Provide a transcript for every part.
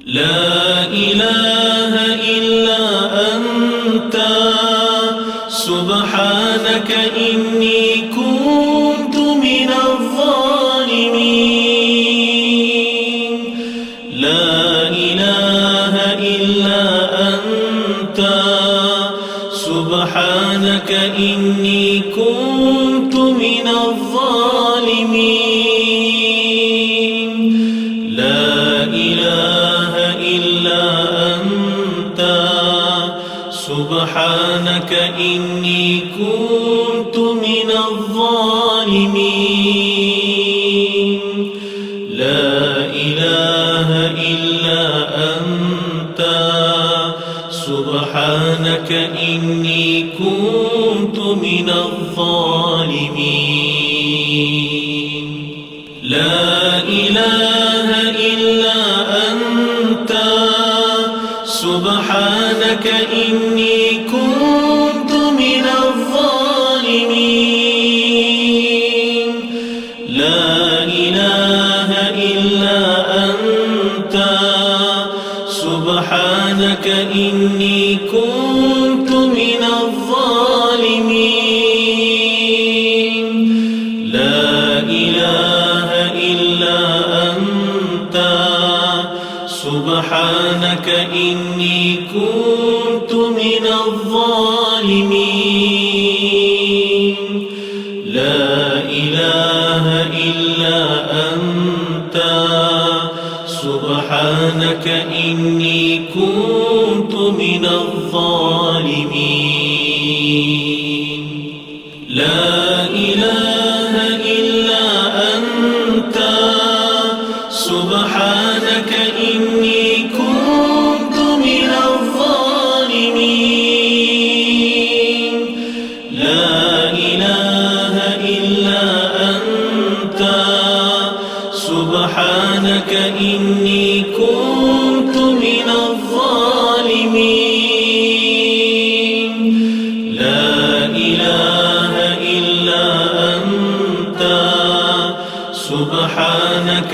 لا إله إلا أنت. سبحانك إني سبحانك إني كنت من الظالمين. لا إله إلا أنت. سبحانك إني كنت من الظالمين. لا إله سبحانك إني كنت من الظالمين. لا إله إلا أنت. سبحانك إني كنت سبحانك إني كنت من الظالمين. لا إله إلا أنت. سبحانك إني كنت من الظالمين. لا إله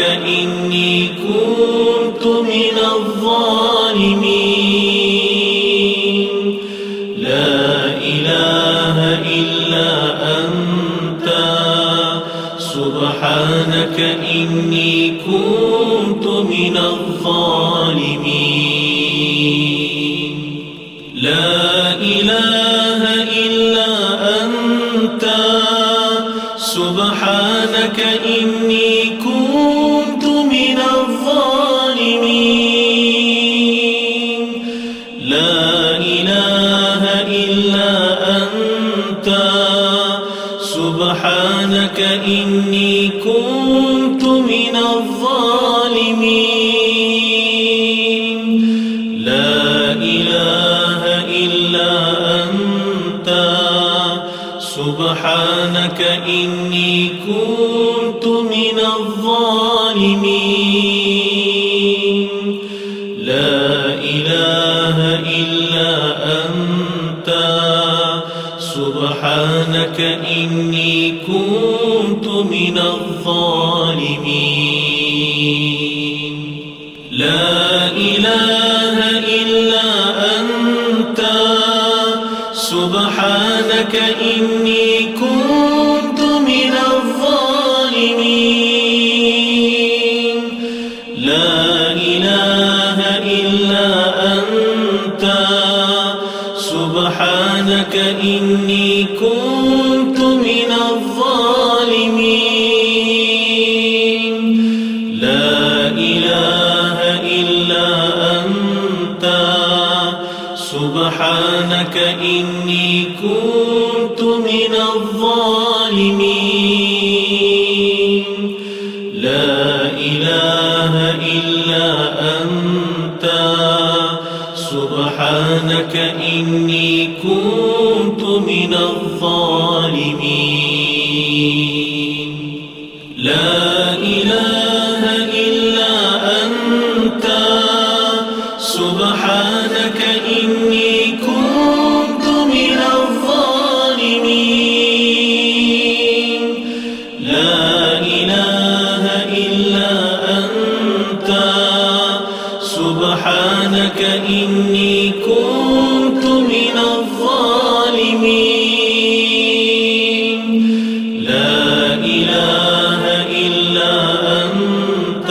إني كنت من الظالمين. لا إله إلا أنت. سبحانك إني كنت من الظالمين. لا إله إلا أنت. سبحانك إني إني كنت من الظالمين. لا إله إلا أنت. سبحانك إني كنت من الظالمين. لا إله إلا أنت. سبحانك إني إني كنت من الظالمين. لا إله إلا أنت.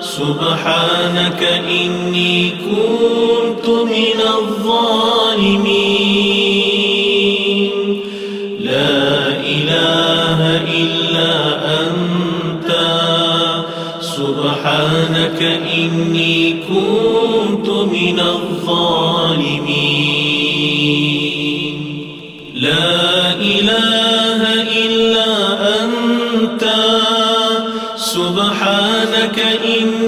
سبحانك إني كنت من الظالمين. لا إله إلا أنت. سبحانك إني كنت كنت من الظالمين. لا إله إلا أنت. سبحانك إن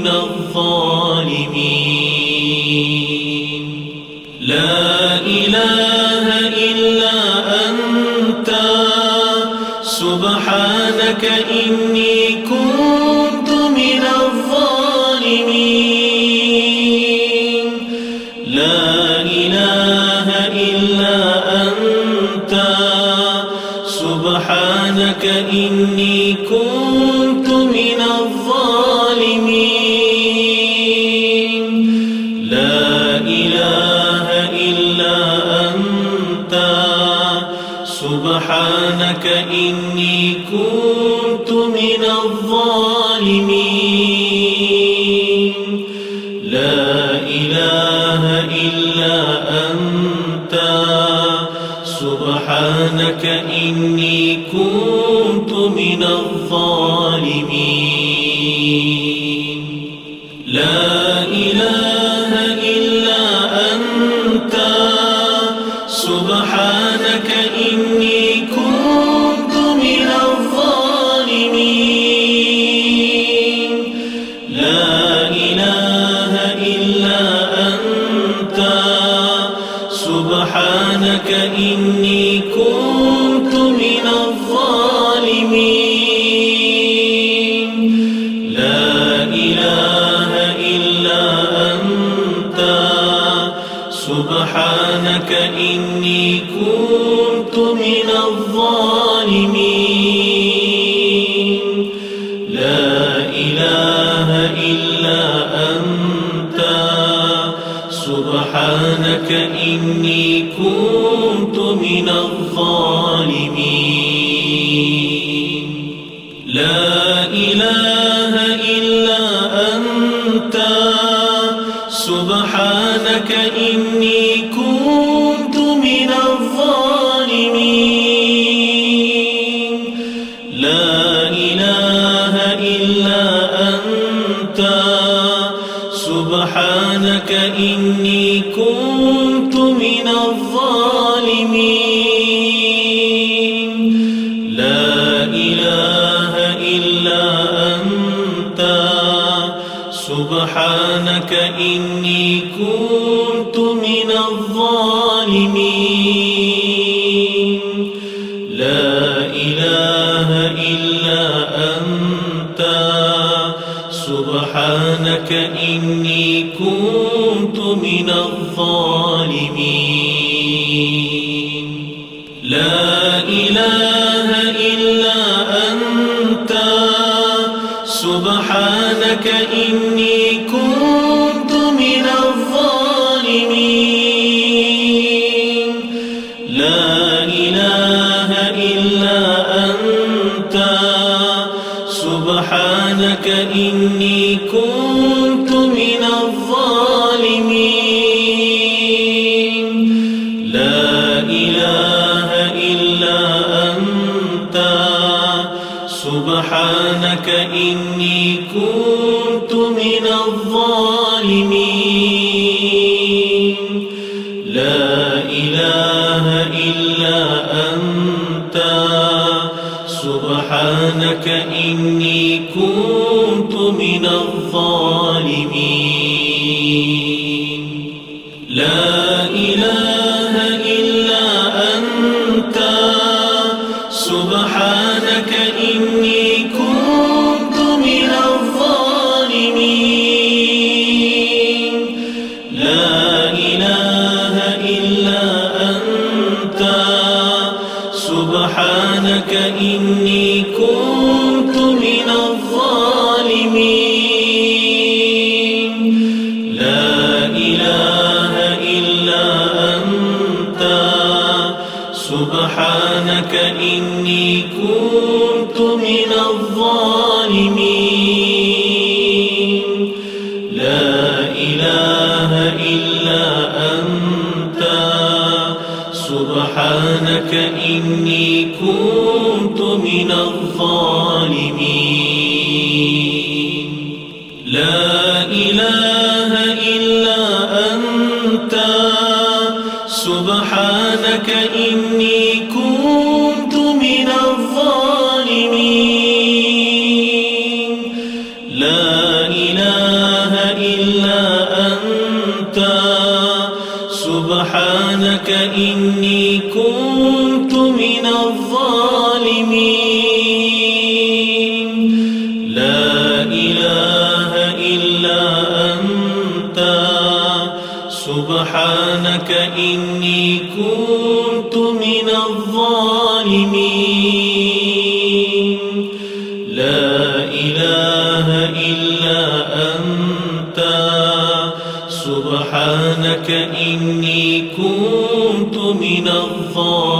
من الظالمين. لا إله إلا أنت. سبحانك إني إلا أنت. سبحانك إني كنت من الظالمين. لا good إني كنت من الظالمين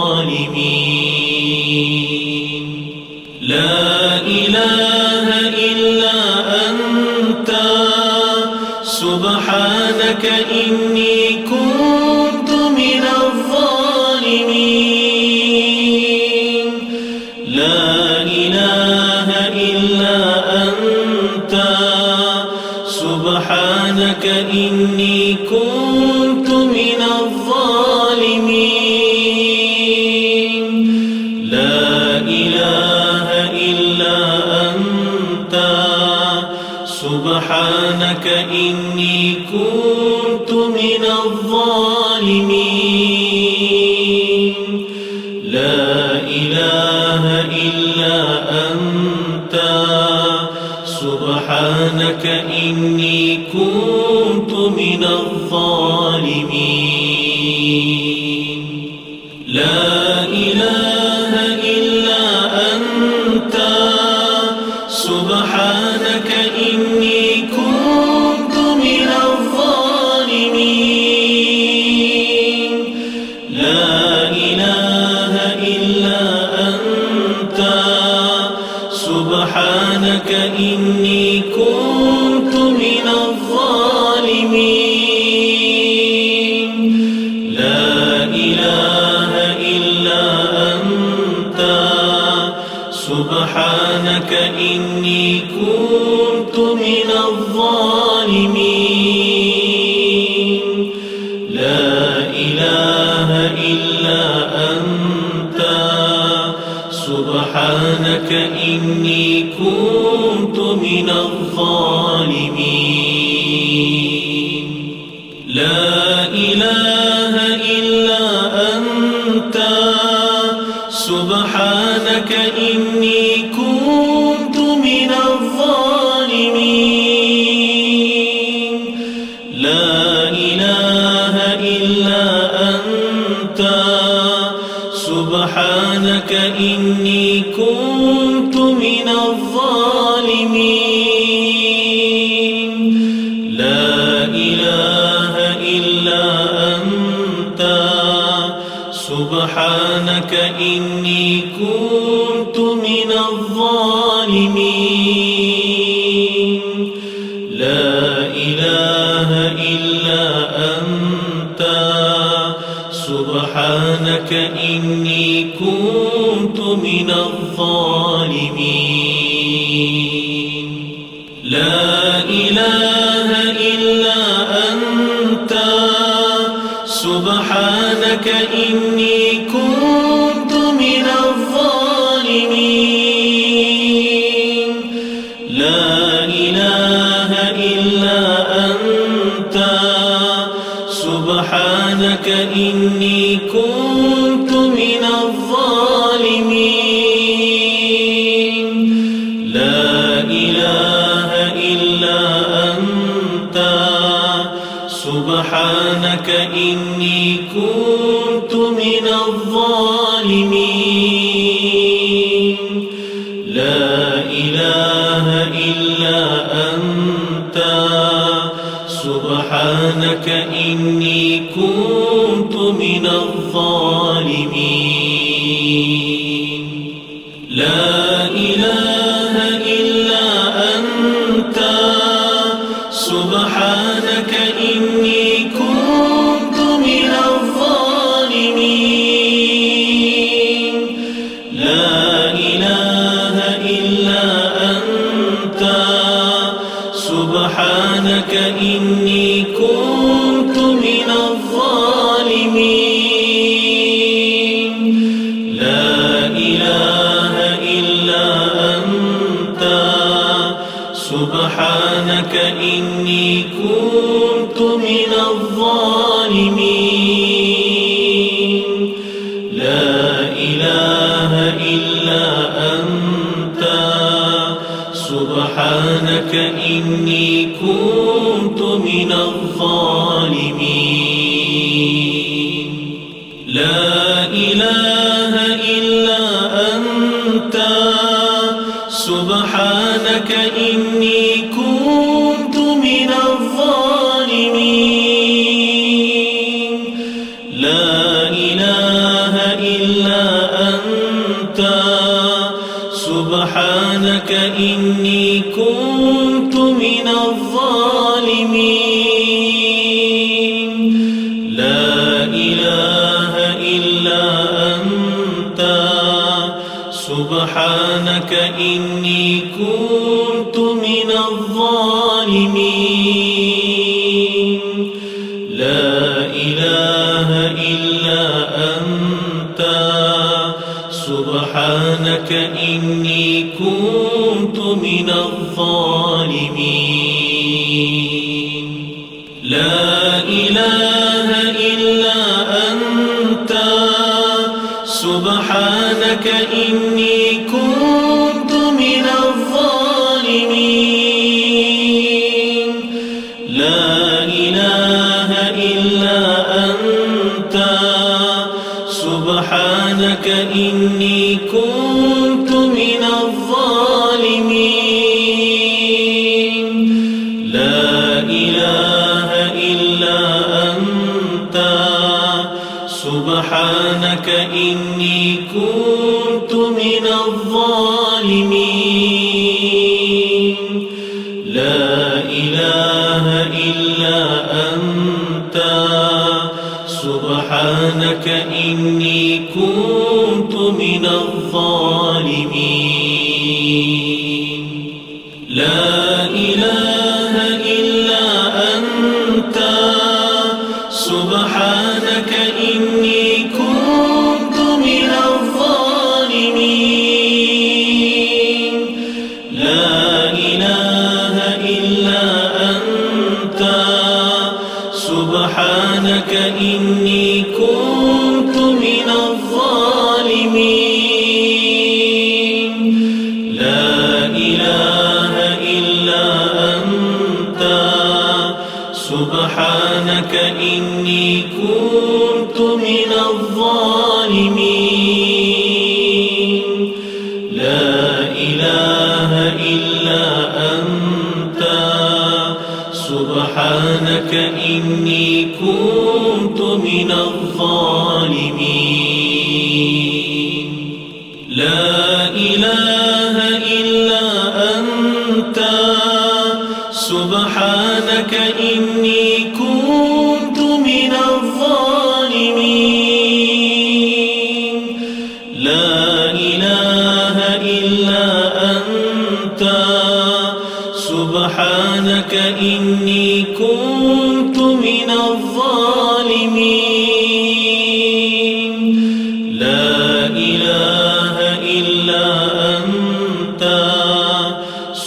سبحانك إني كنت من الظالمين. لا إله إلا أنت. سبحانك إني كنت إني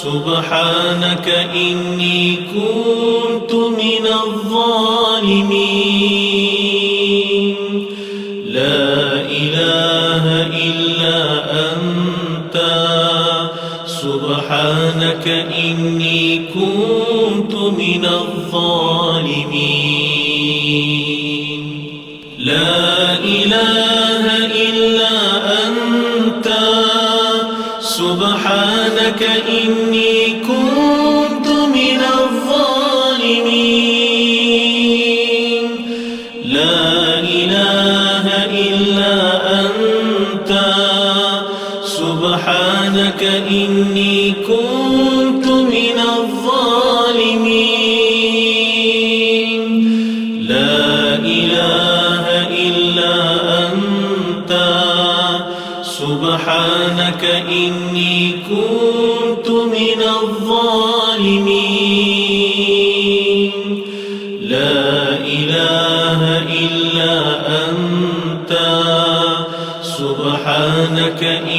سبحانك إني كنت من الظالمين. لا إله إلا أنت. سبحانك إني كنت من الظالمين. سبحانك إني كنت أولئك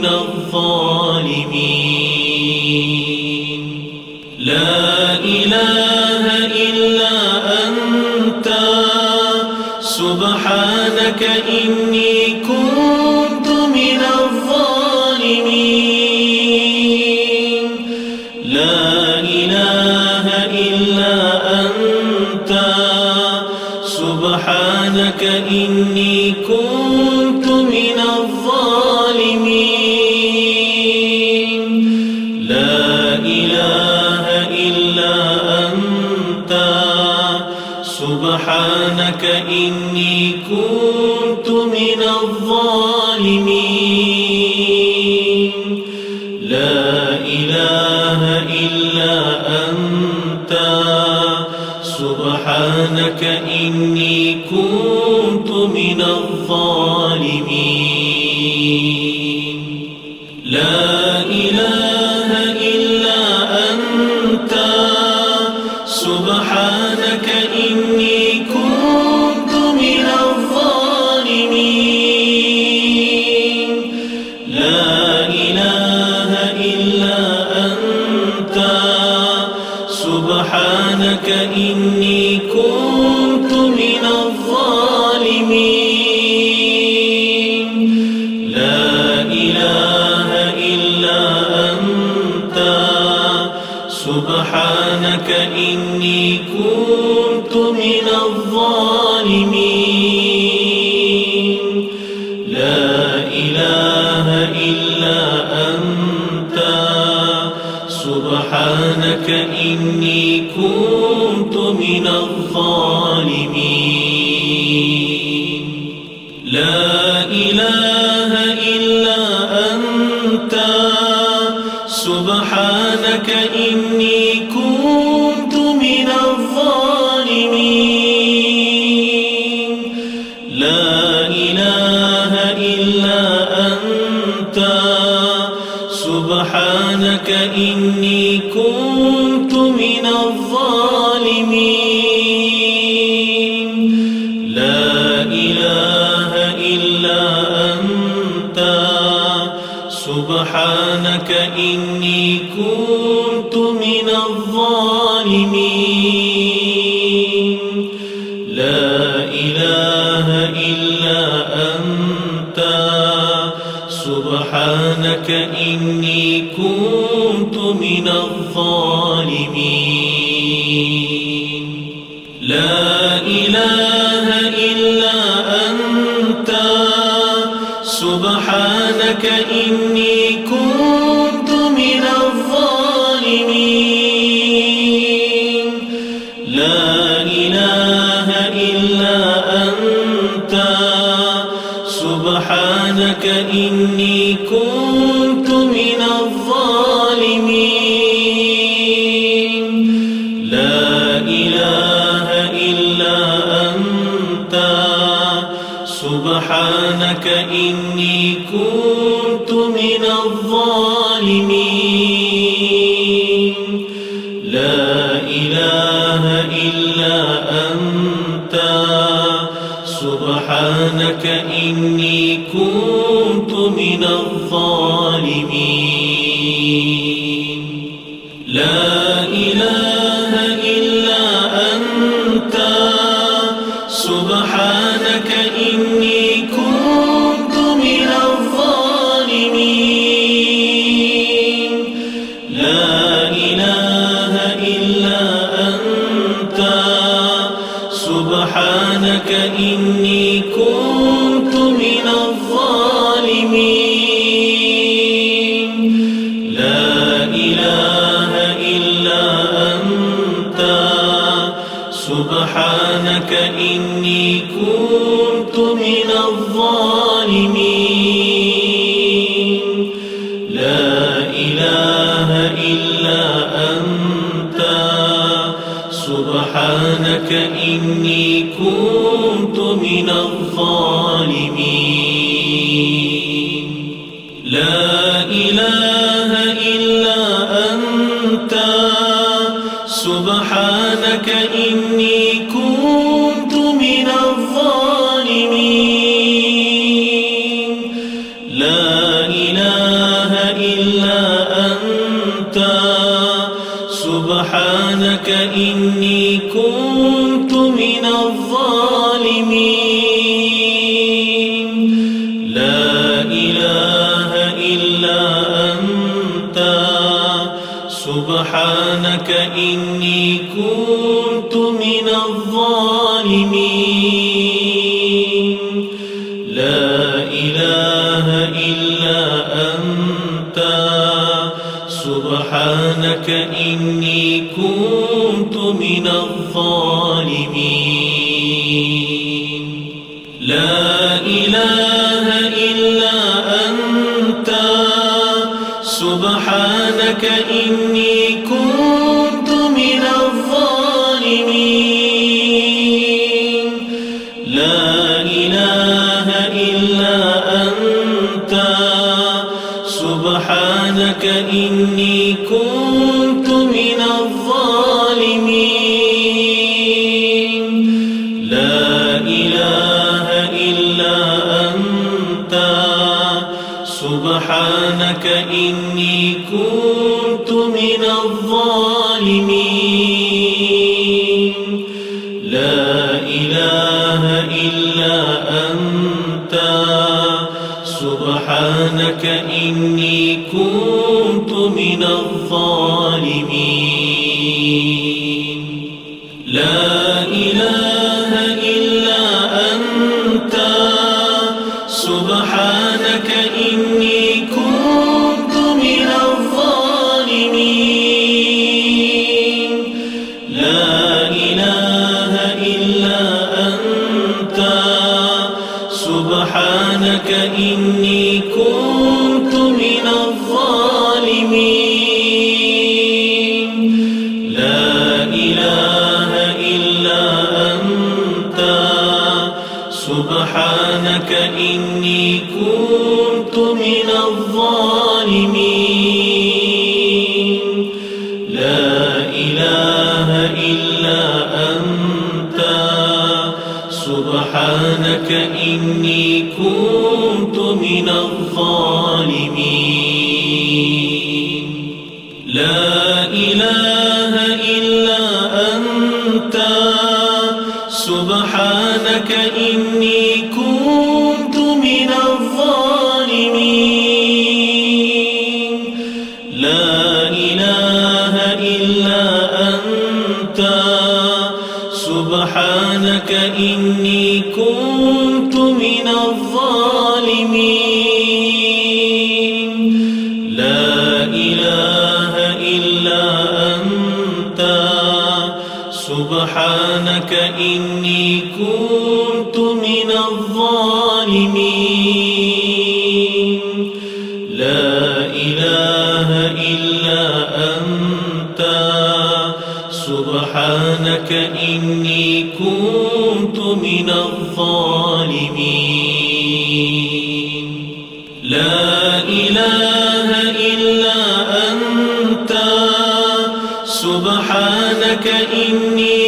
من الظالمين. لا إله إلا أنت. سبحانك إني إنك لا إله إلا أنت. سبحانك إني كنت إني كنت من الظالمين. لا إله إلا أنت. سبحانك إني إنك الظالمين. لا إله إلا أنت. سبحانك إلا ربك إني كنت من الظالمين. لا إله إلا أنت. سبحانك إني كنت من الظالمين. لا إله إلا أنت. سبحانك إني كنت من الظالمين. لا إله إلا أنت. سبحانك إني كنت من الظالمين. لا إله إلا أنت. سبحانك إني إني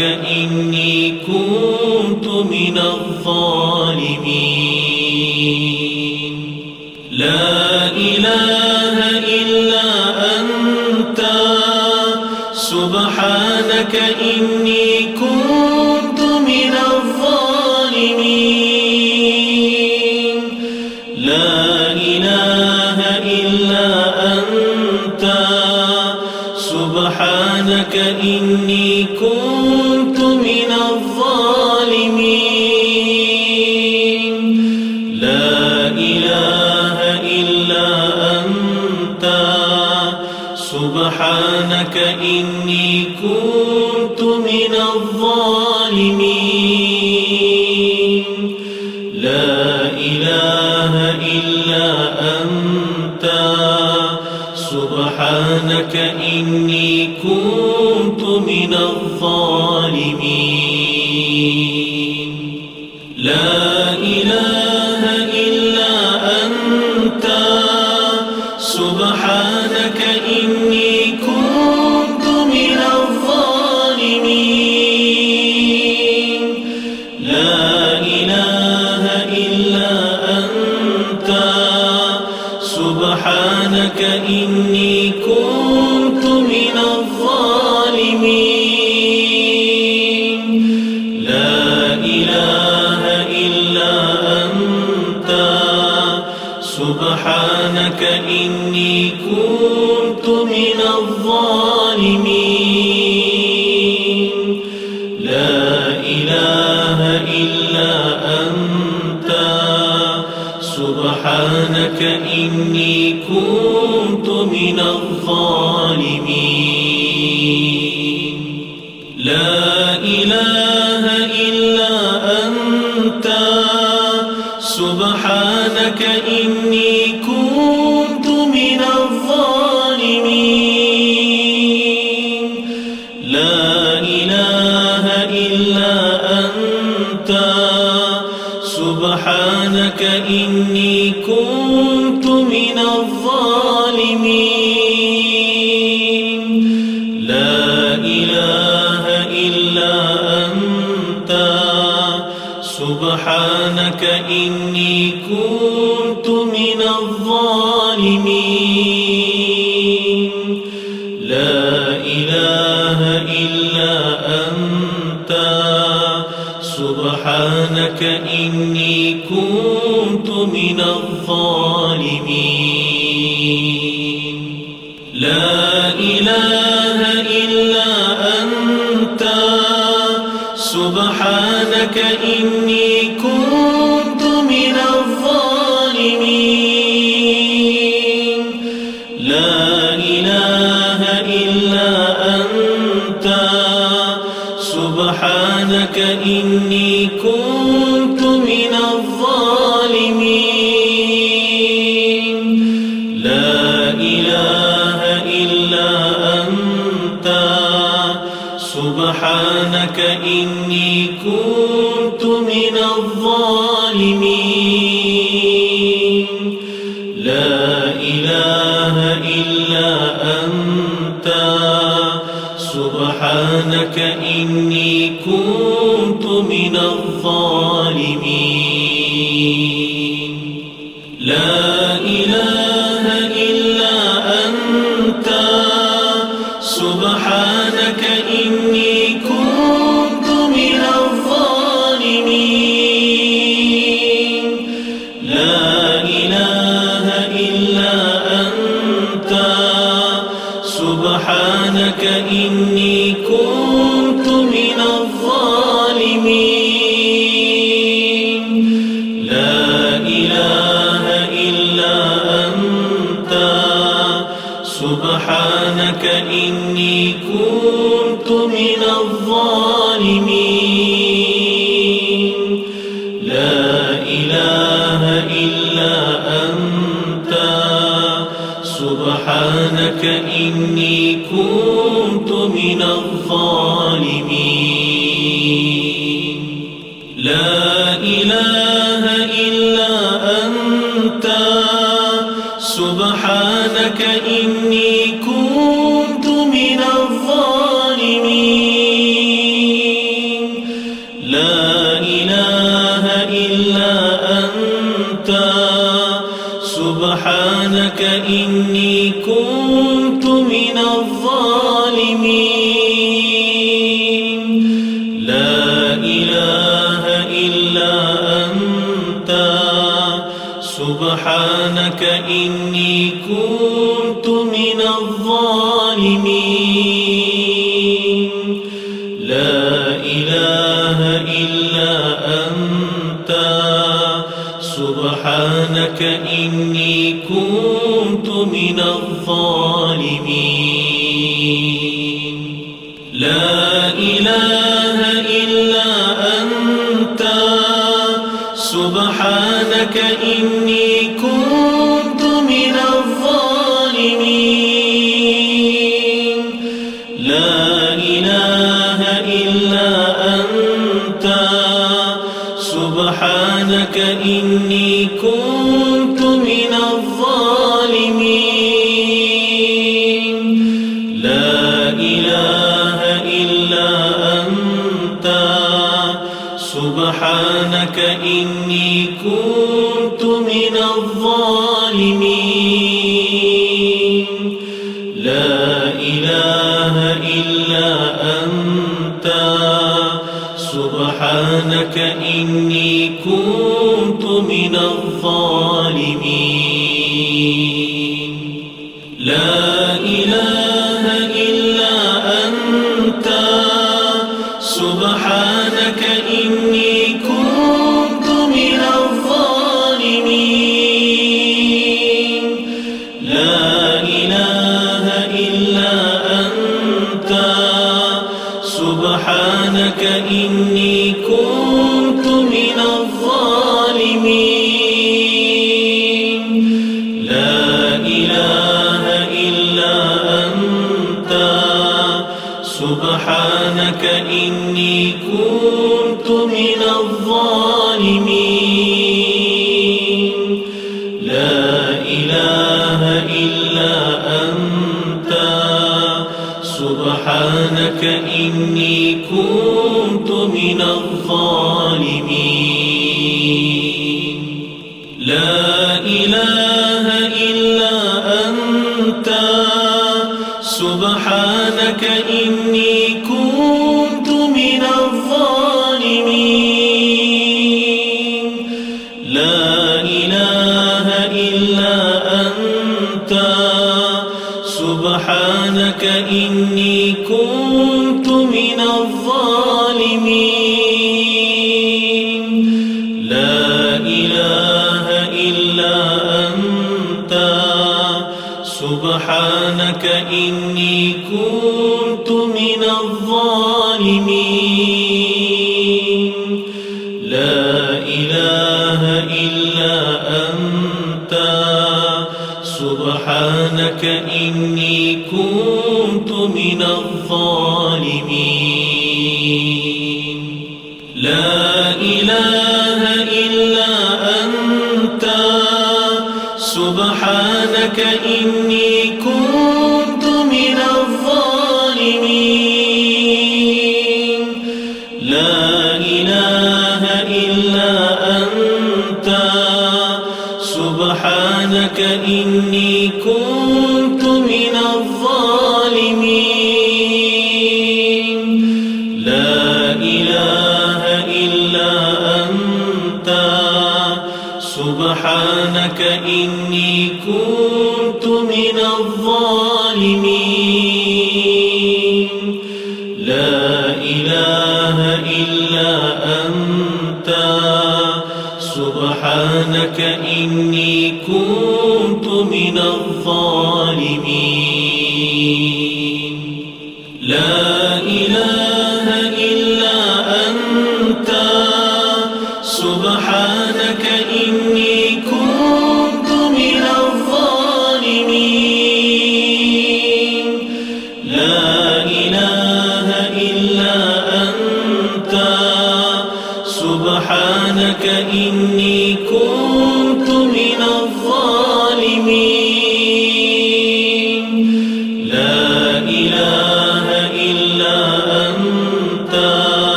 إني كنت من الظالمين. لا إله إلا أنت. سبحانك إني إلا أنت. سبحانك إني كنت من الظالمين. لا إله إني كنت من الظالمين. من الظالمين. لا إله إلا أنت. سبحانك إني إني من الظالمين. عنك إني كنت من الظالمين. لا إله إلا أنت. سبحانك إني كنت من الظالمين. لا إله إلا أنت. سبحانك لك إني أولئك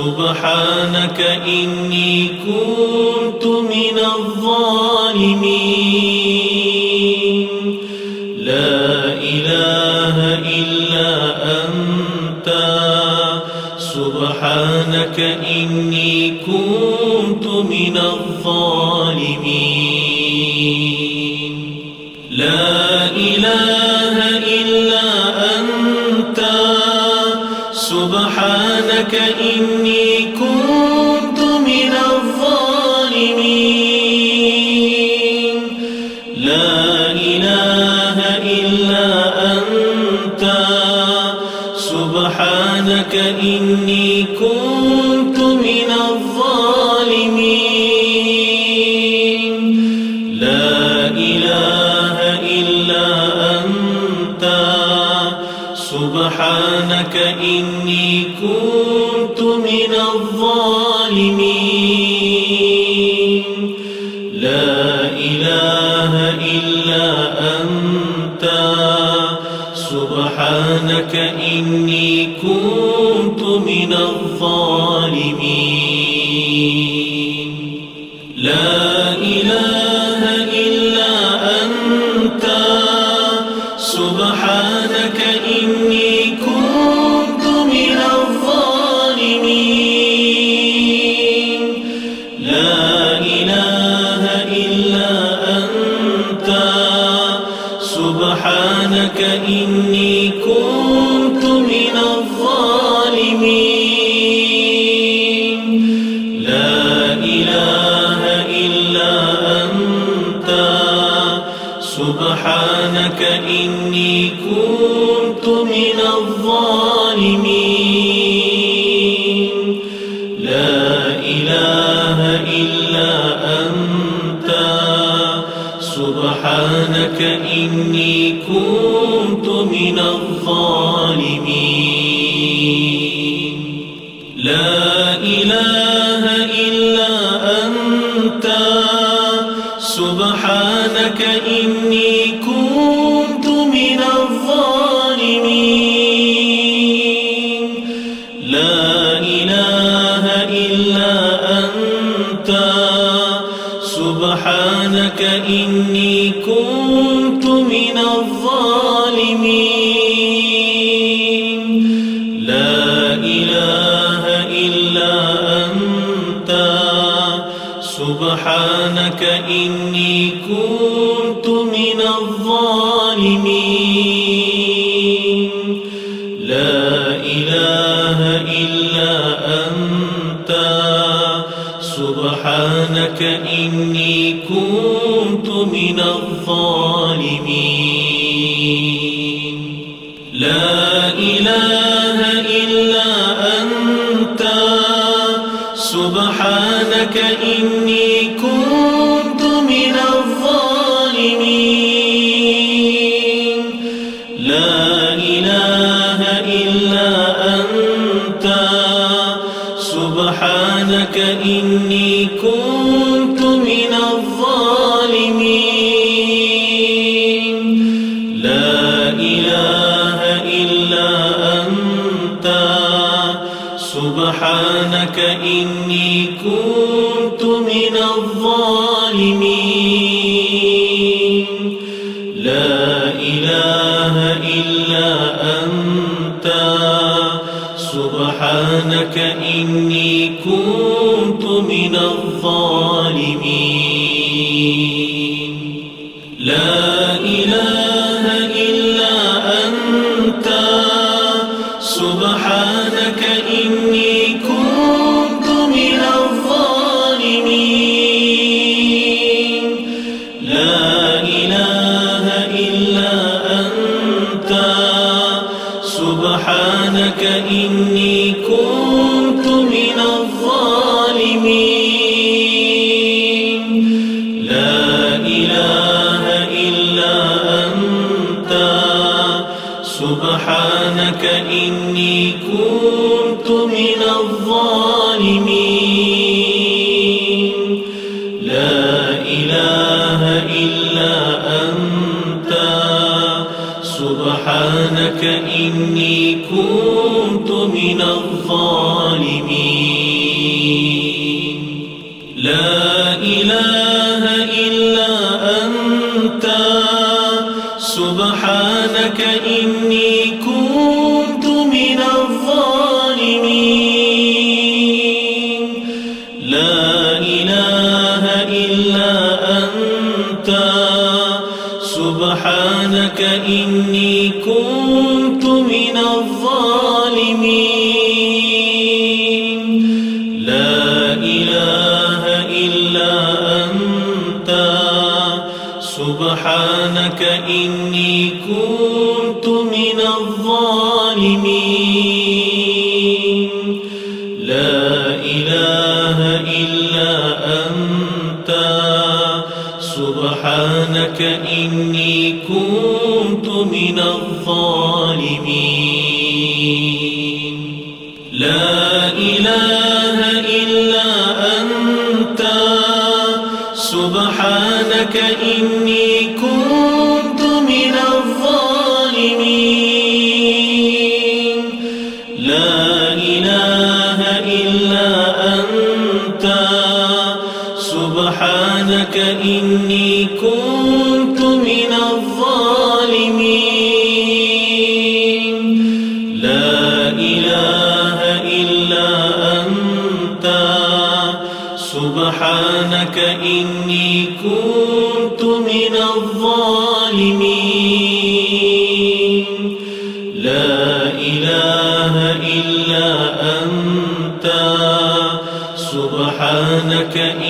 سبحانك إني كنت من الظالمين. لا إله إلا أنت. سبحانك إني كنت من الظالمين. لا إله سبحانك إني كنت من الظالمين. لا إله إلا أنت. سبحانك إني إني لا إله إلا أنت. سبحانك إني كنت إني كنت من الظالمين. لا إله إلا أنت. سبحانك إني كنت إنك إن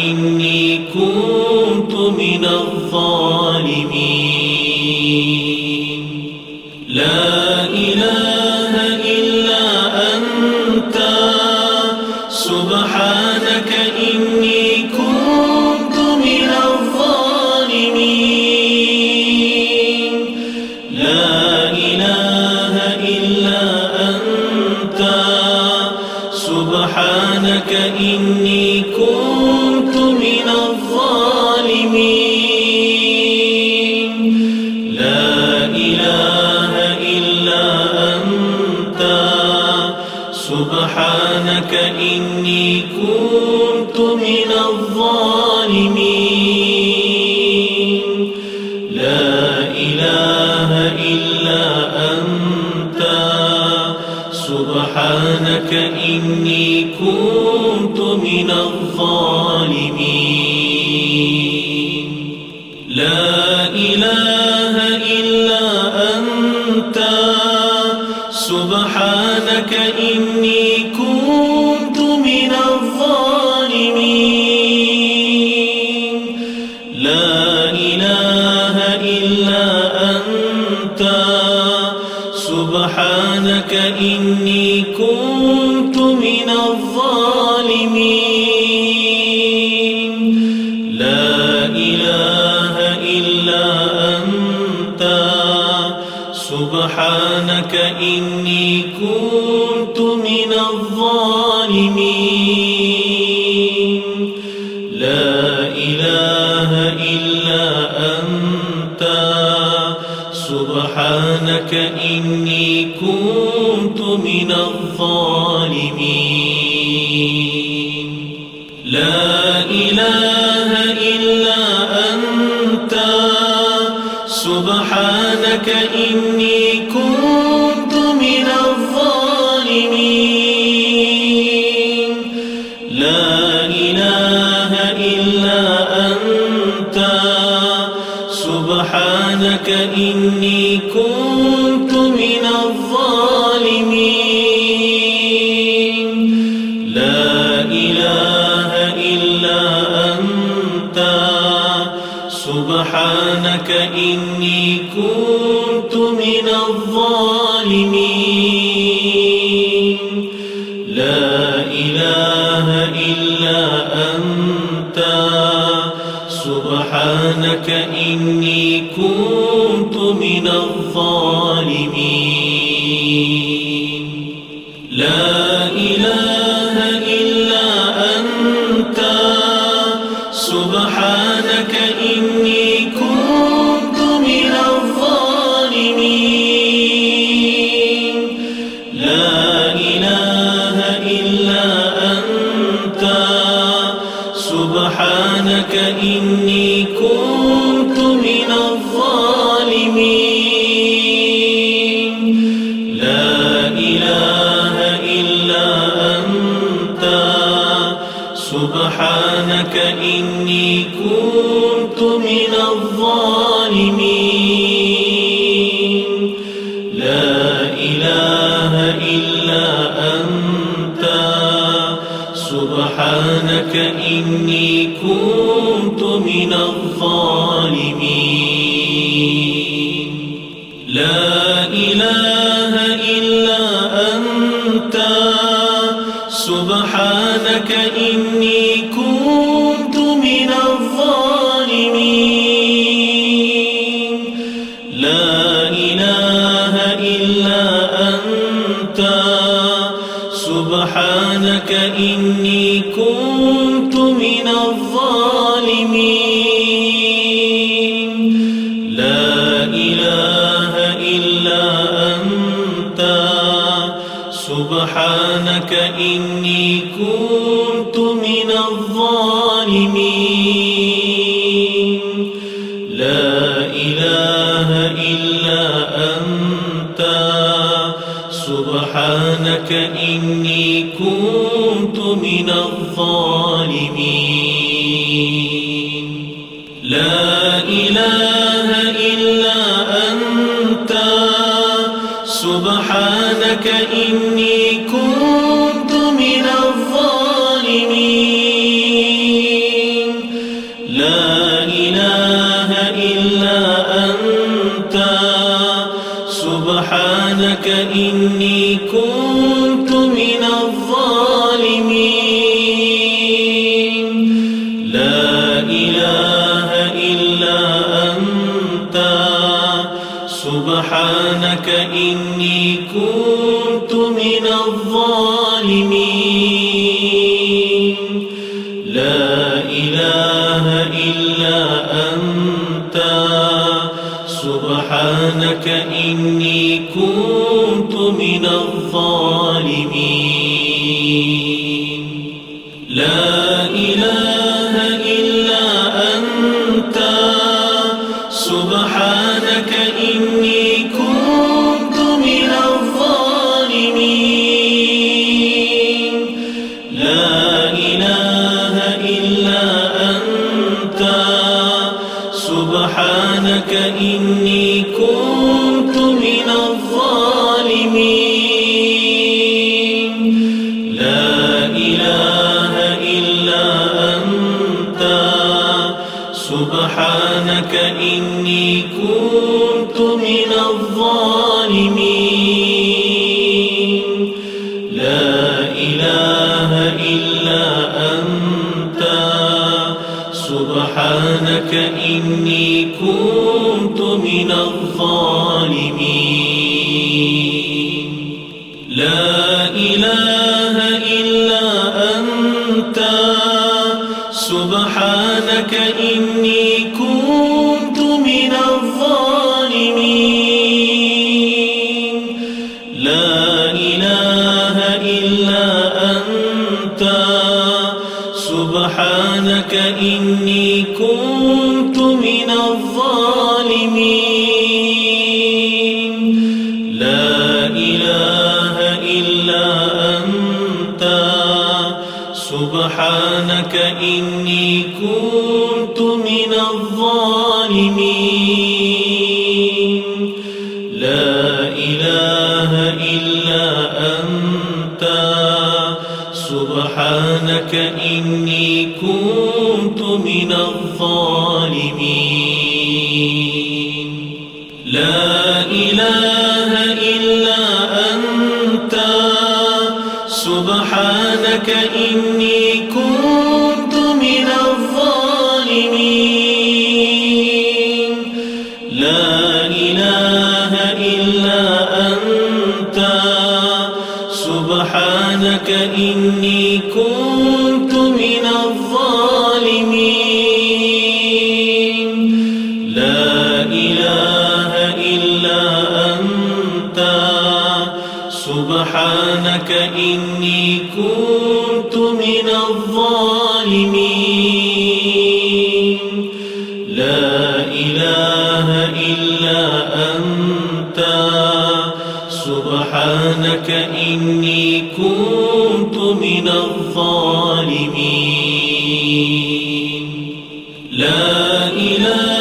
كنت من الظالمين. لا إله إلا أنت. سبحانك إني كنت من الظالمين. لا إله إلا أنت. سبحانك إني كنت الظالمين. لا إله إلا أنت. سبحانك إني كنت لك إني أنت. سبحانك إني كنت من الظالمين. لا إله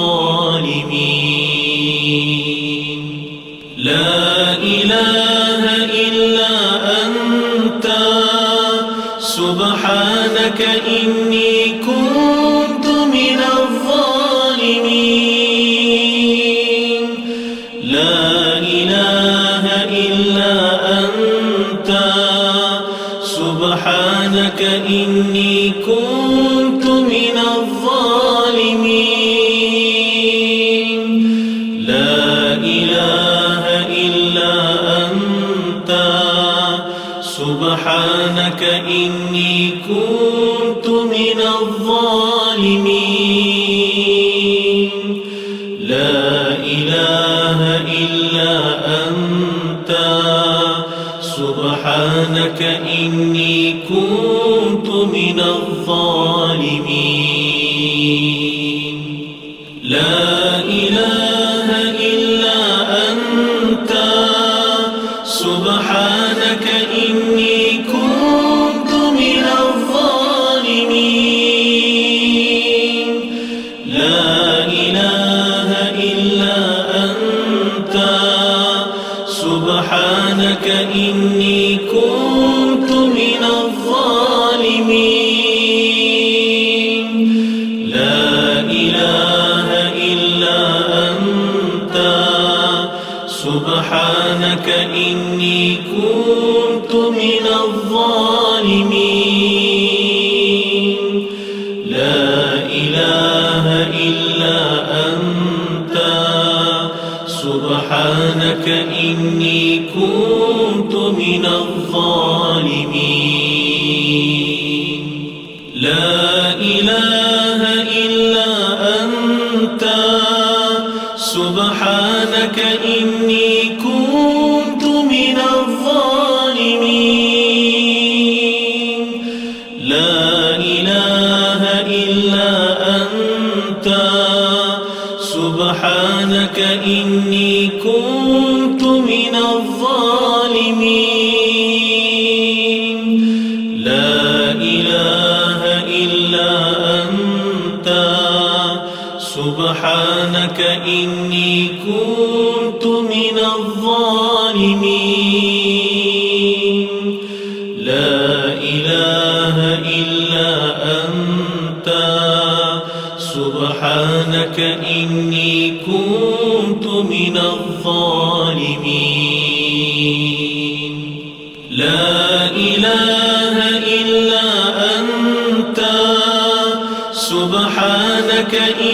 الظالمين. لا إله إلا أنت. سبحانك إني كنت من الظالمين. لا إله إلا أنت. سبحانك إني كنت من الظالمين. إني كنت من الظالمين. إني كنت الظالمين. لا إله إلا أنت. سبحانك إن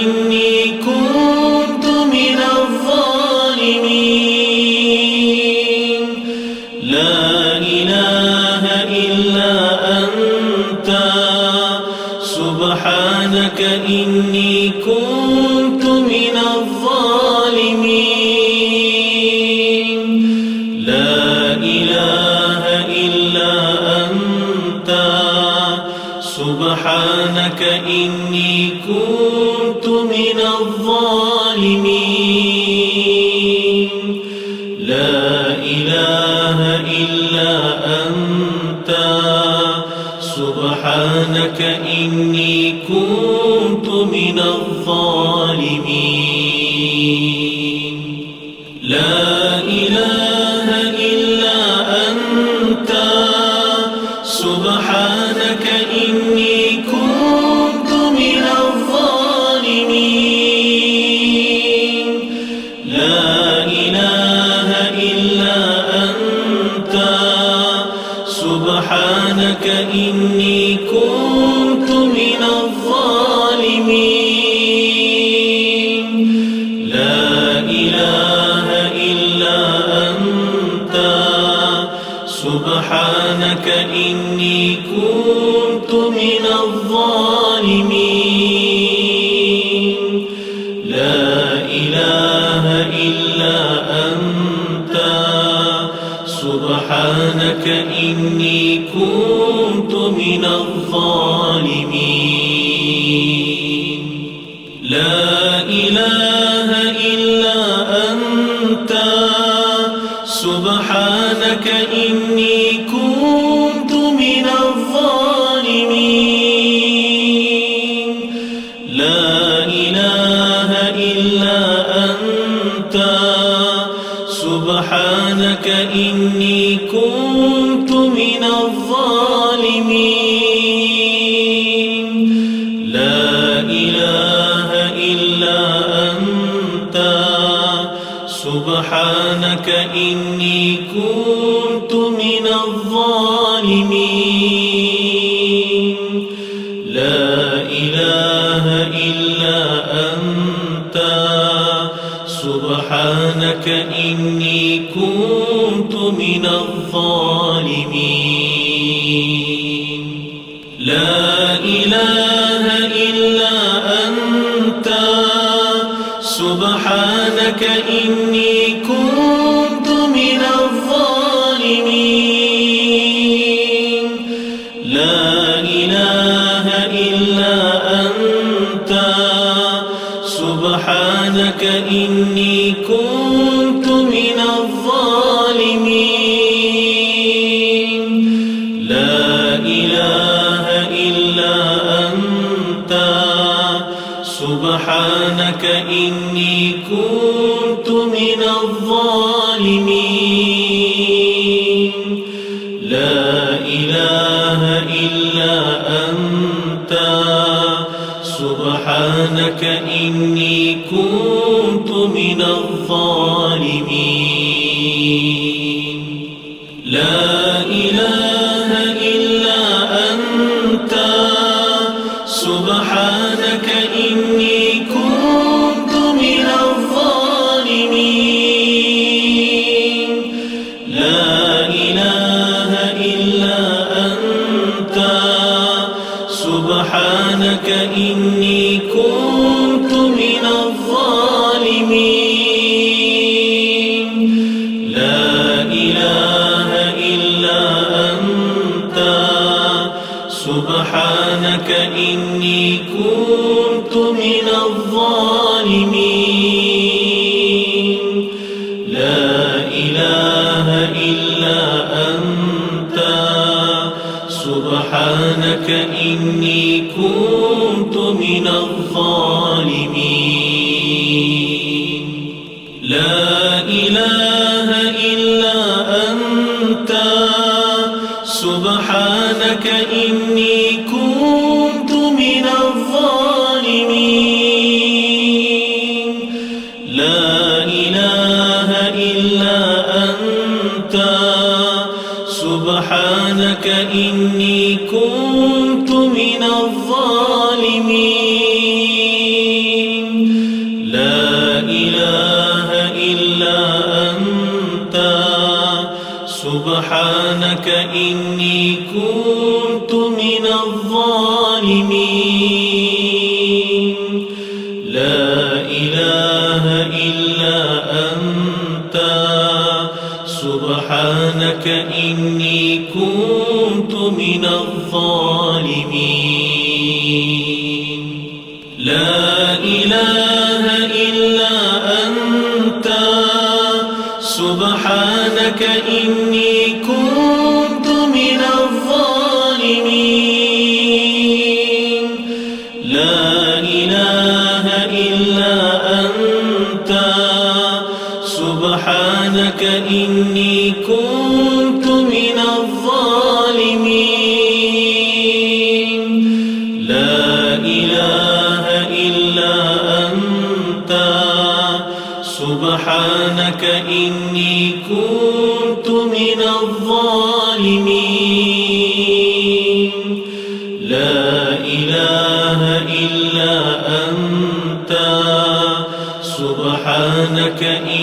سبحانك إني كنت من الظالمين. لا إله إلا أنت. سبحانك إني كنت من الظالمين. سبحانك إني كنت من الظالمين. عنك إني كنت من الظالمين. لا إله إلا أنت. سبحانك إني كنت من الظالمين. لا إله إلا أنت. سبحانك إني لك إني إنك إن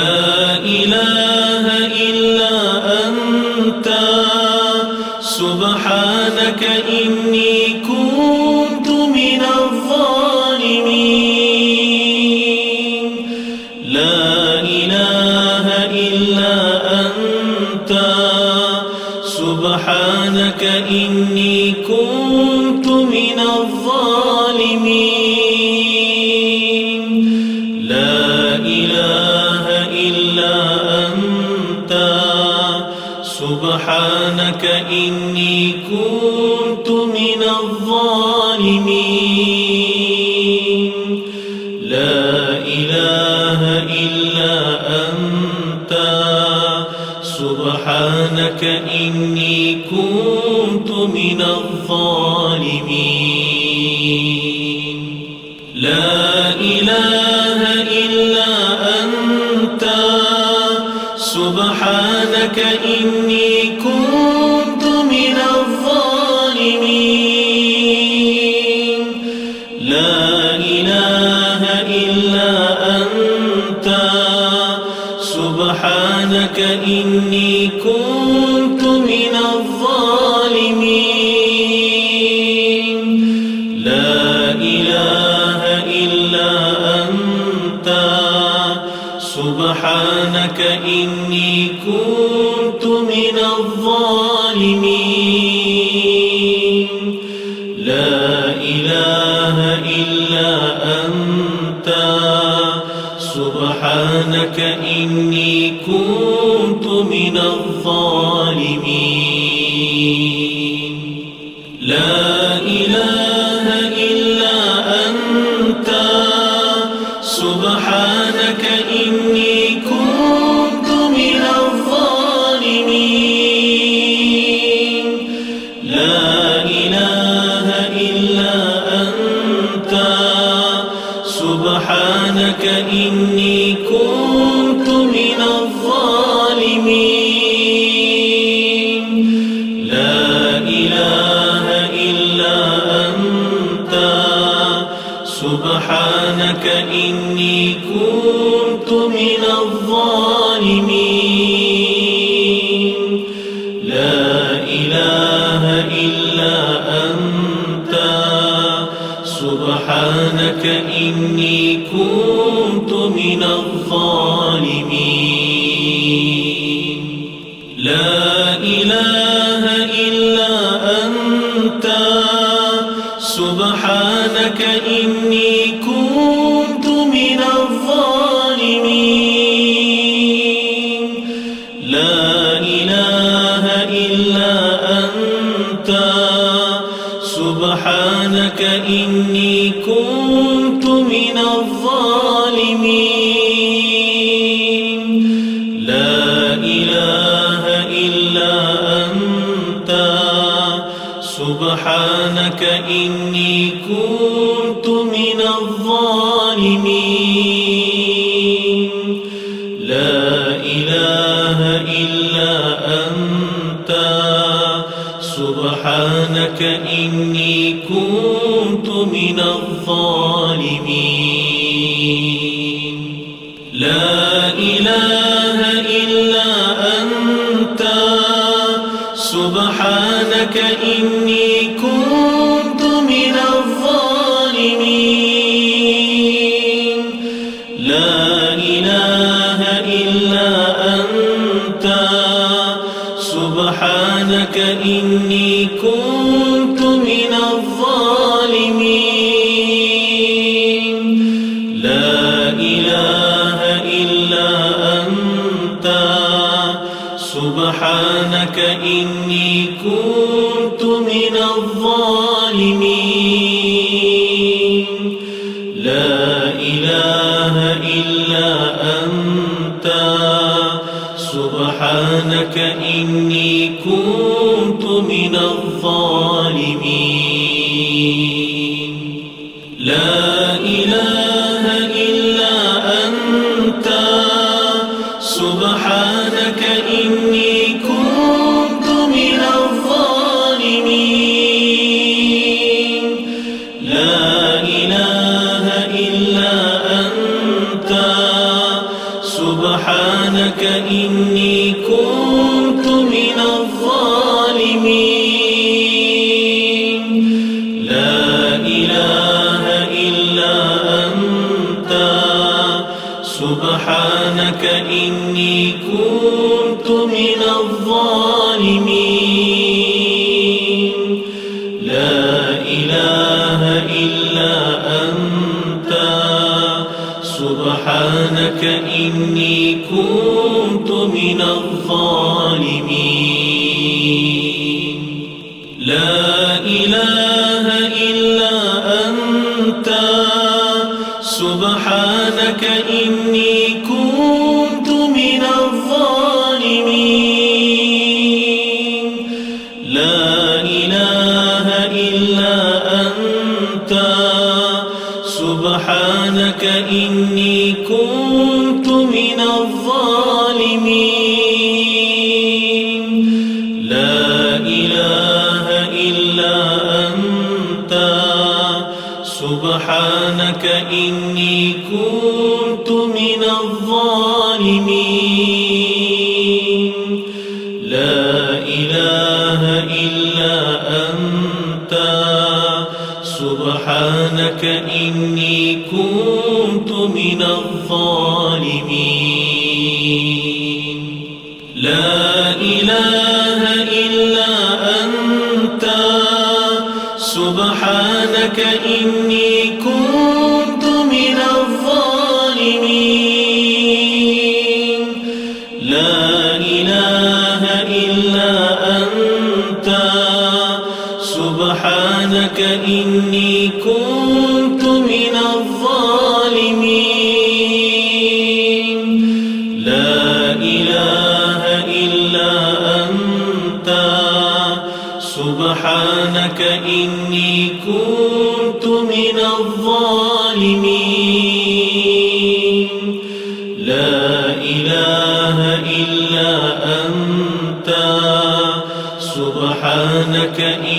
لا إله إلا أنت. سبحانك إني سبحانك إني كنت من الظالمين. لا إله إلا أنت. سبحانك إني كنت من الظالمين. لا إله إلا أنت. سبحانك إني إني لا إله إلا أنت. سبحانك إني كنت من الظالمين. لا إله إلا أنت. سبحانك إني كنت من الظالمين. إني سبحانك إني سبحانك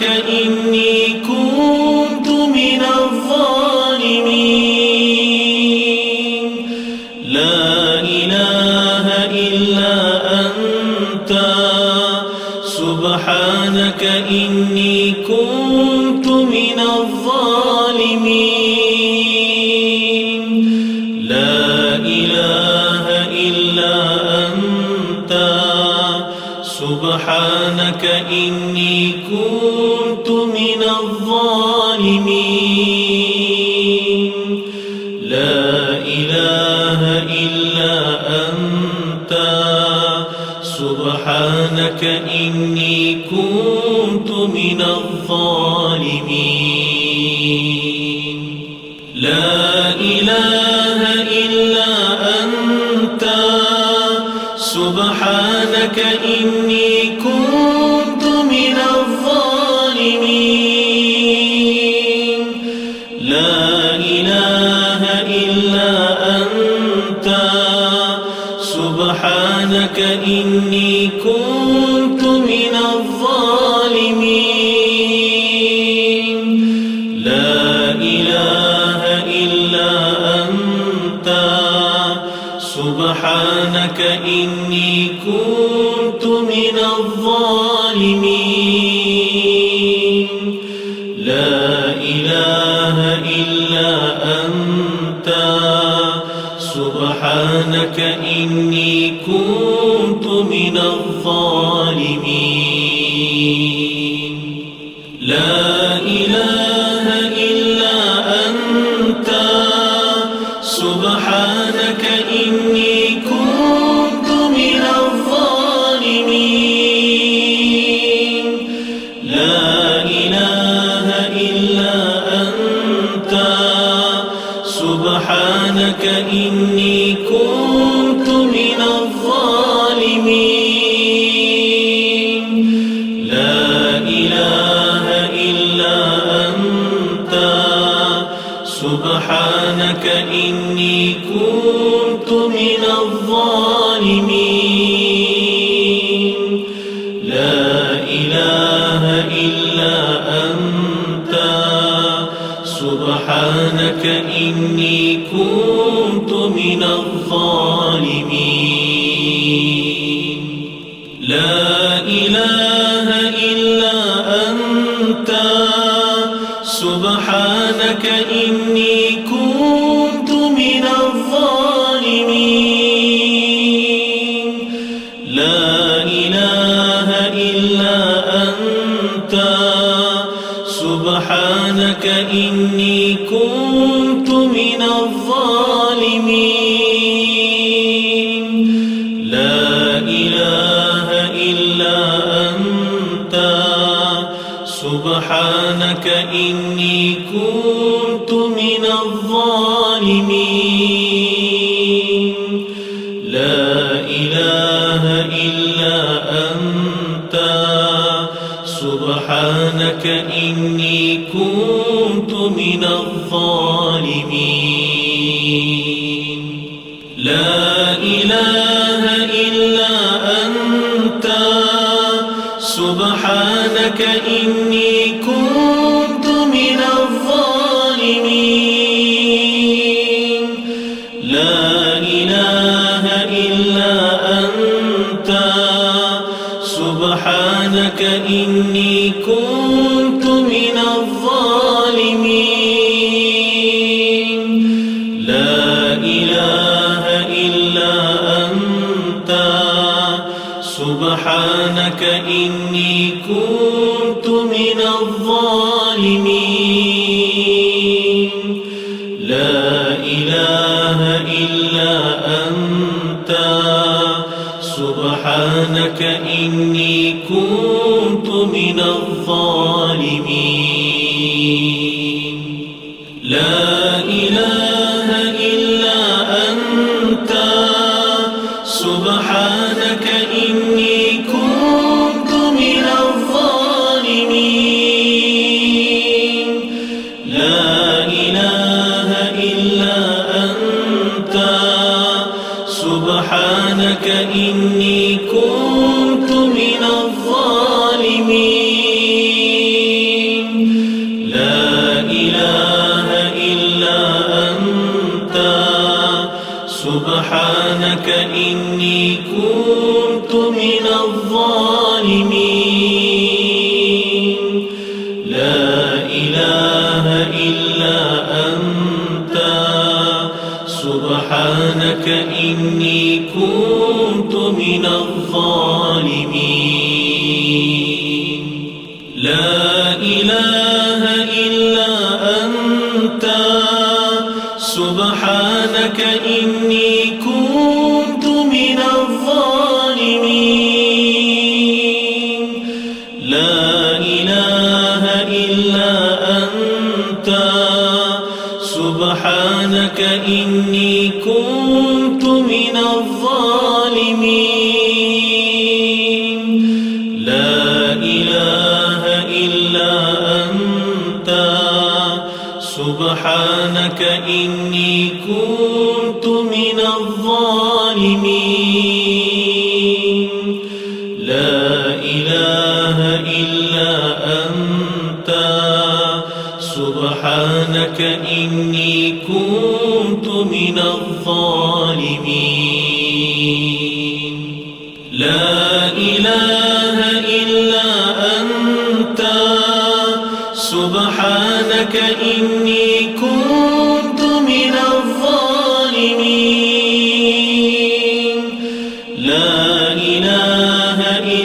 سبحانك أنت. سبحانك إني كنت كأن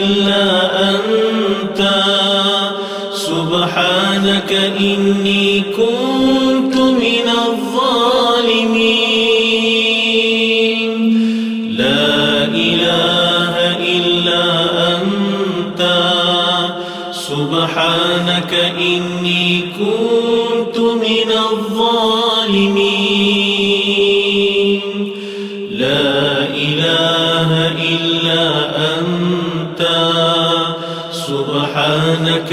إلا أنت. سبحانك إني كنت من الظالمين. لا إله إلا أنت. سبحانك إني لك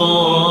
السلطان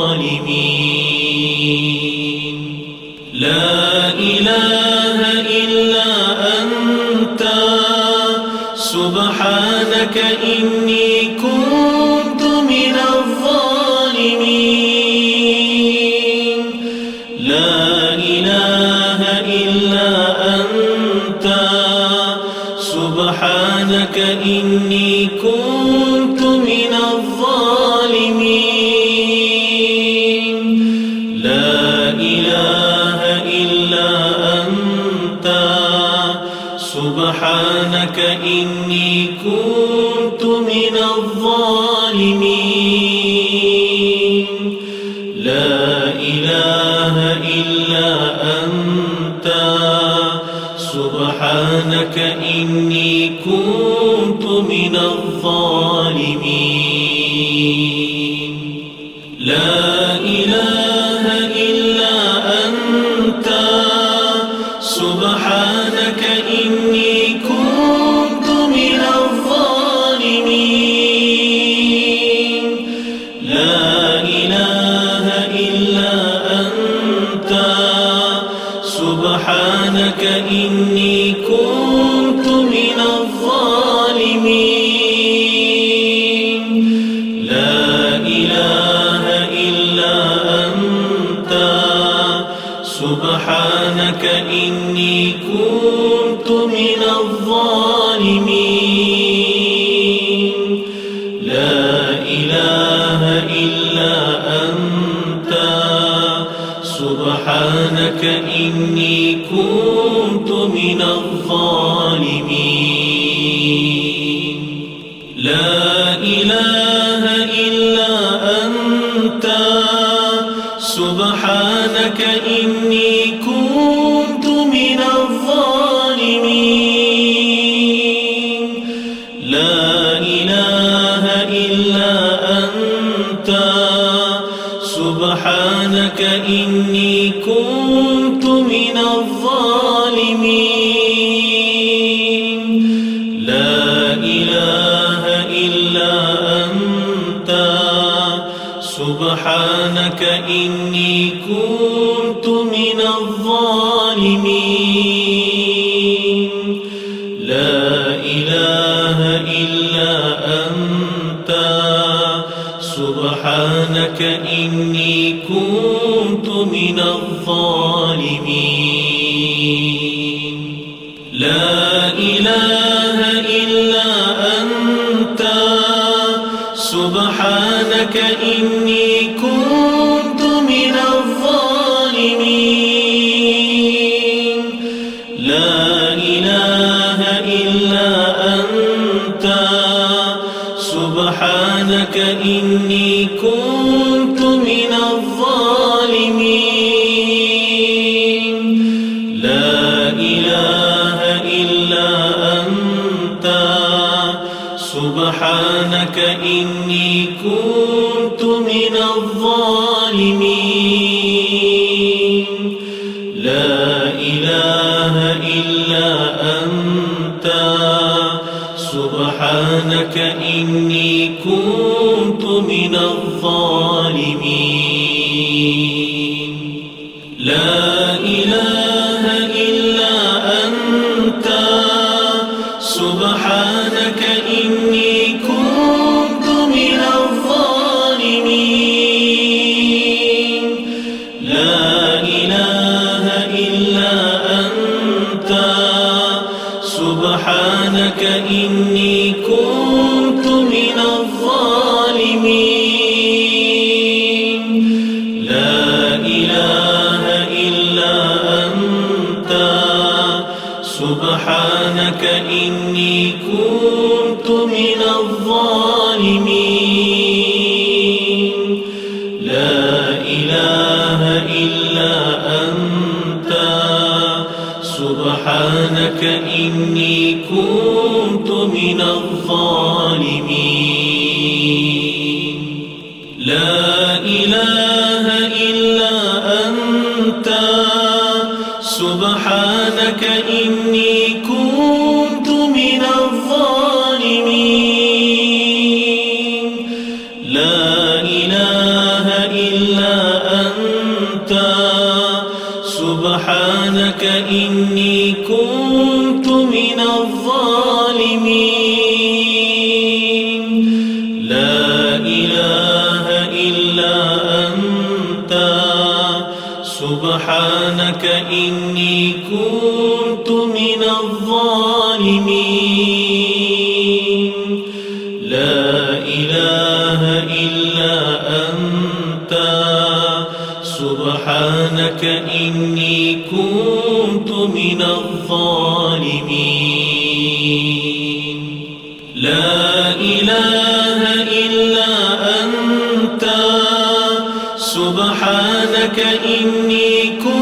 سبحانك إني كنت من الظالمين. لا إله إلا أنت. سبحانك إني كنت من الظالمين. لا إله إلا أنت. سبحانك إني إني كنت من الظالمين. لا إله إلا أنت. سبحانك إني كنت من الظالمين. لا إله إلا أنت. سبحانك إني não إني كنت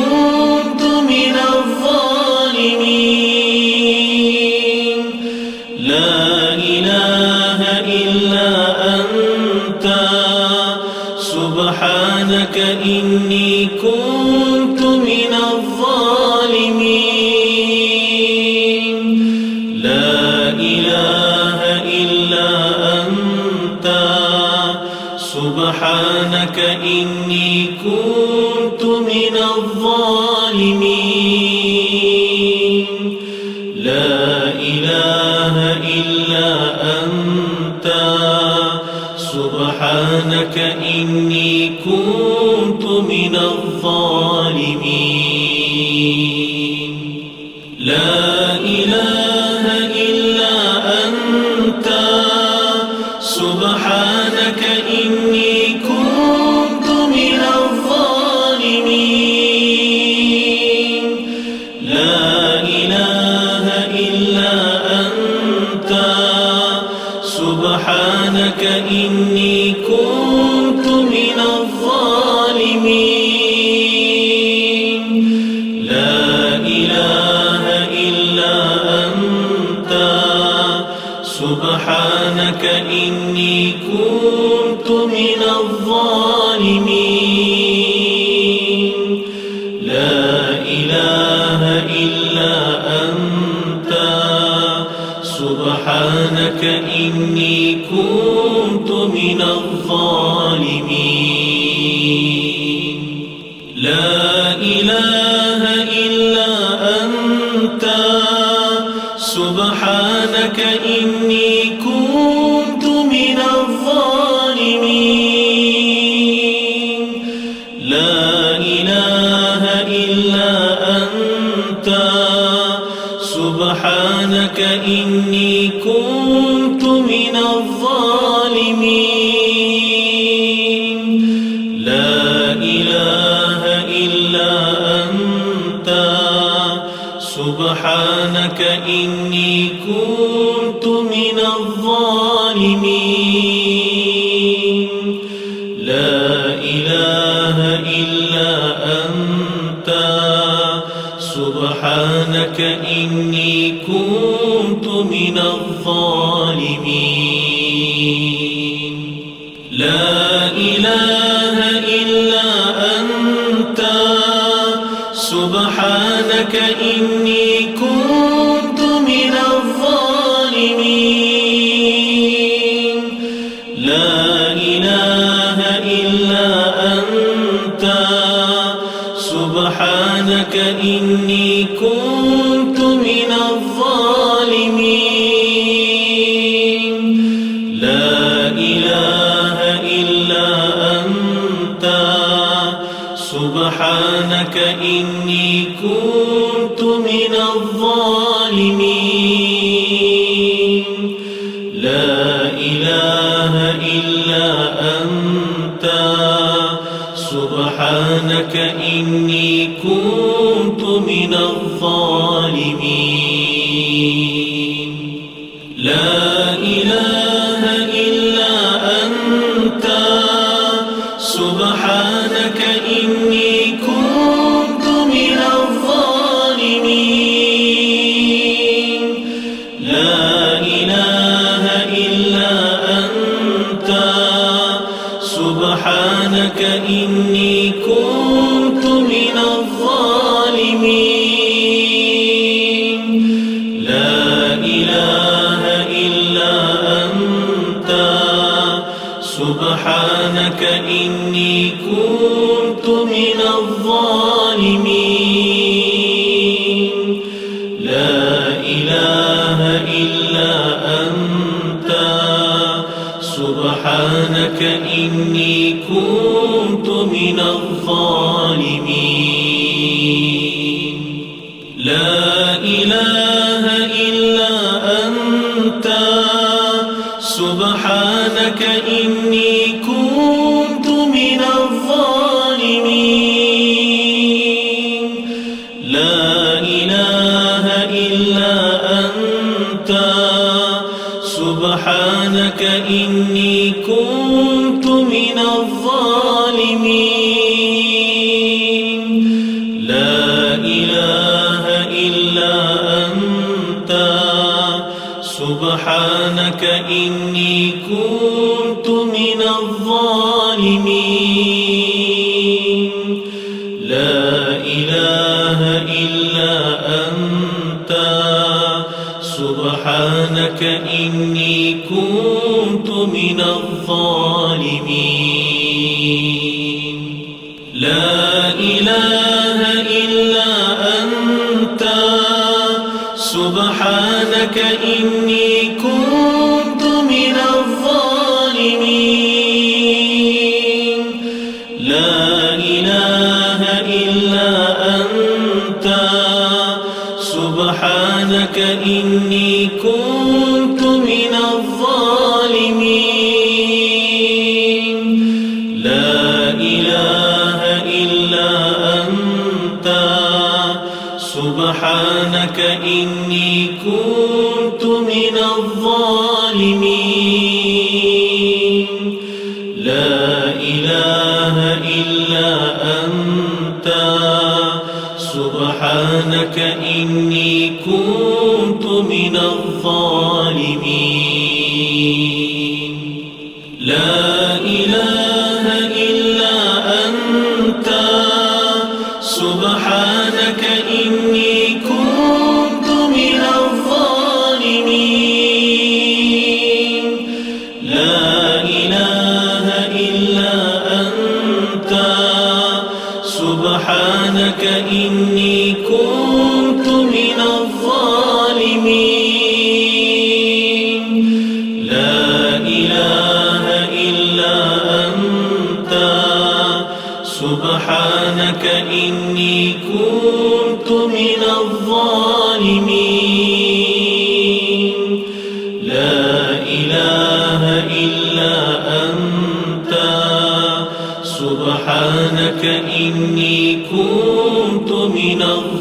إله إلا أنت. سبحانك إني إني كنت من الظالمين. الظالمين. لا إله إلا أنت. سبحانك سبحانك إني كنت من الظالمين. لا إله إلا أنت. سبحانك إني كنت من الظالمين.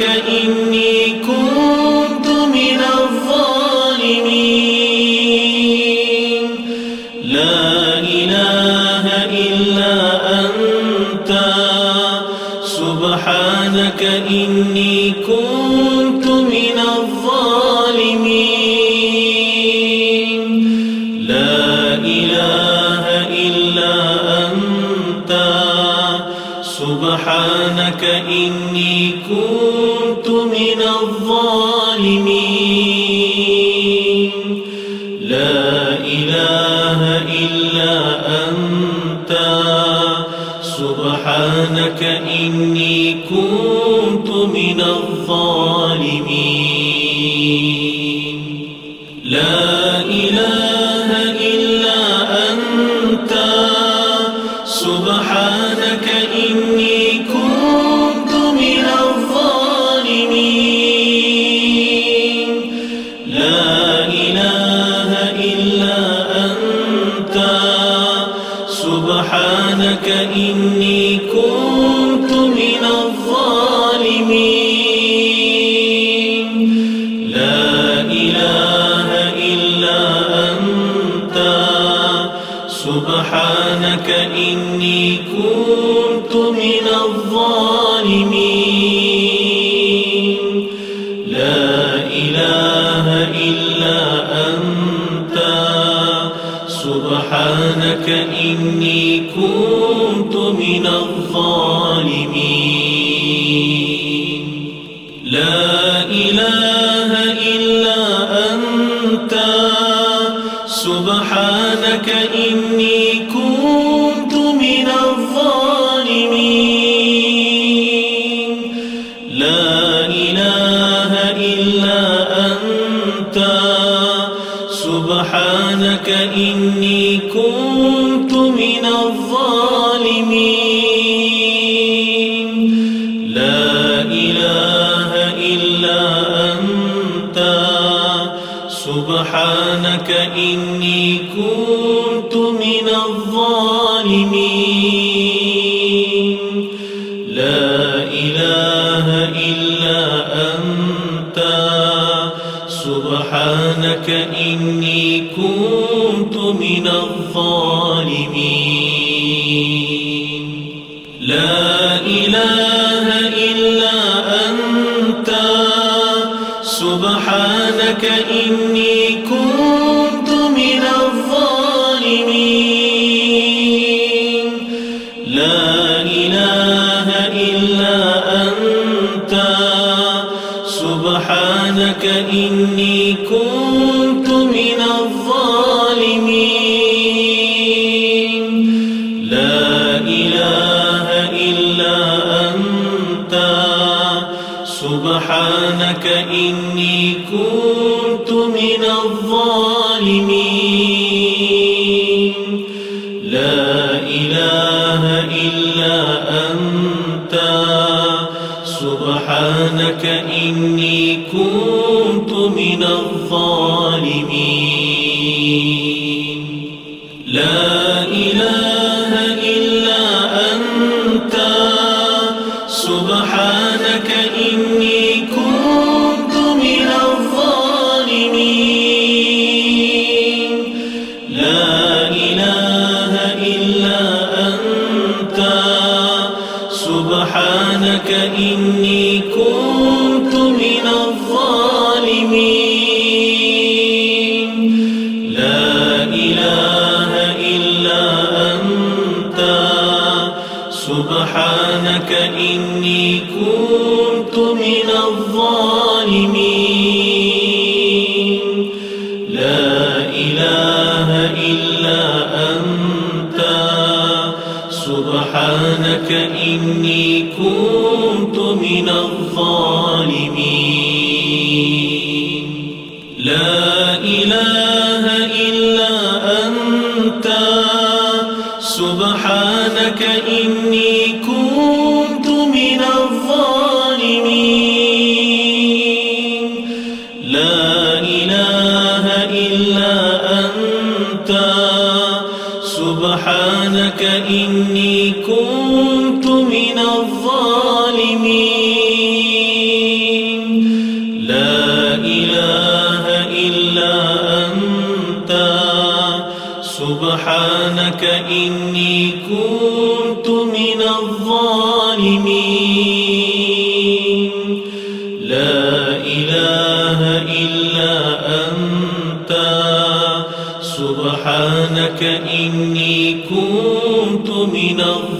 إني كنت لك إني أنت. سبحانك إني كنت من الظالمين. não.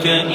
لك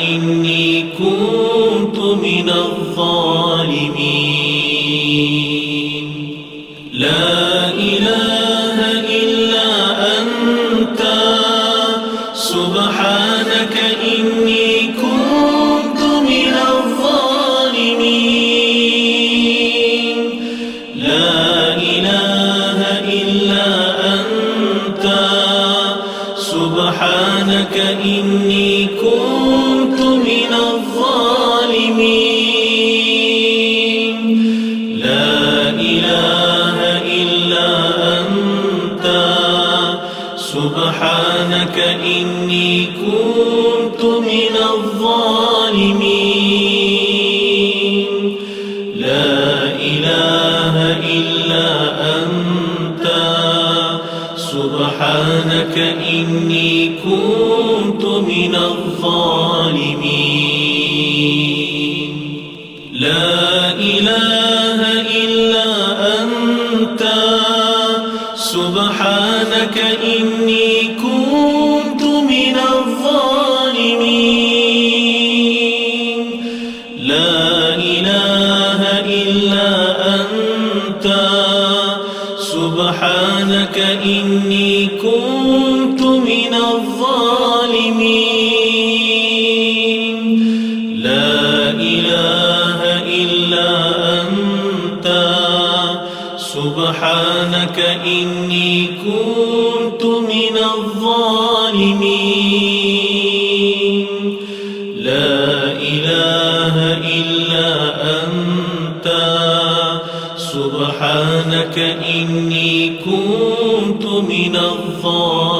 إني كنت من الظالمين.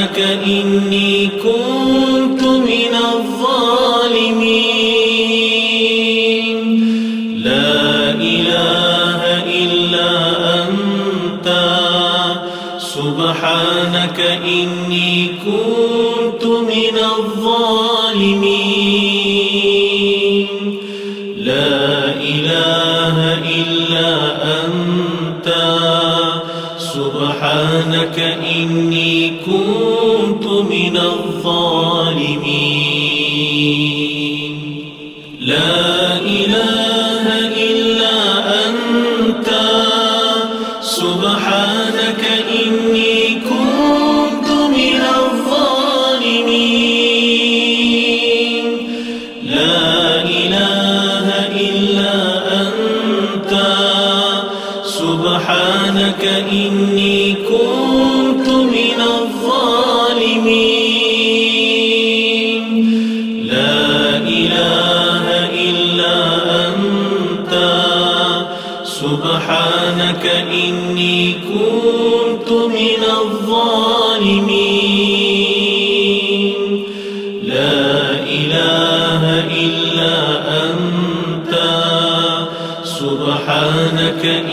سبحانك إني كنت من الظالمين لك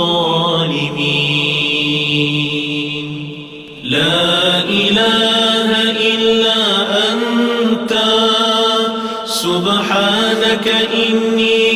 الظالمين. لا إله إلا أنت. سبحانك إني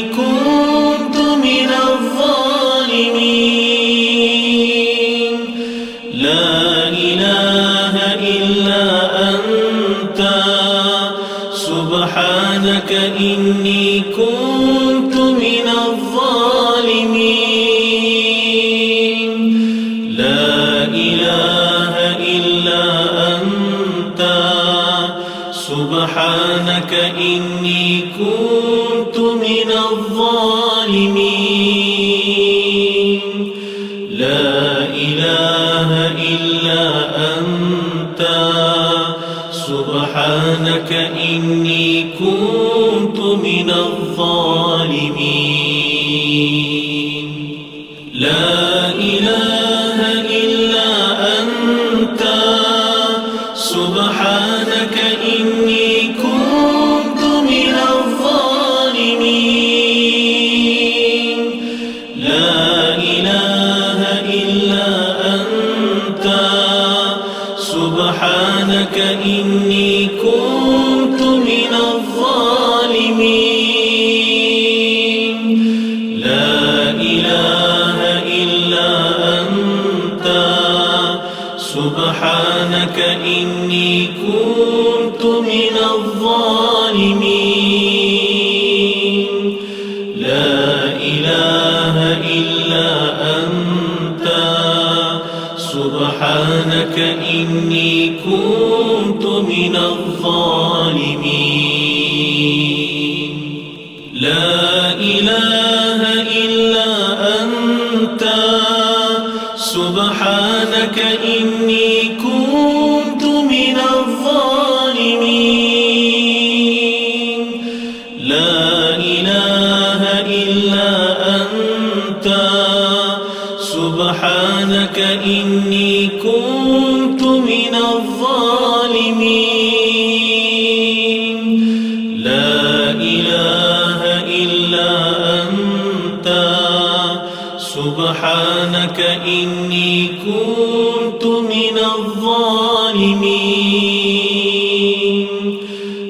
سبحانك إني كنت من الظالمين.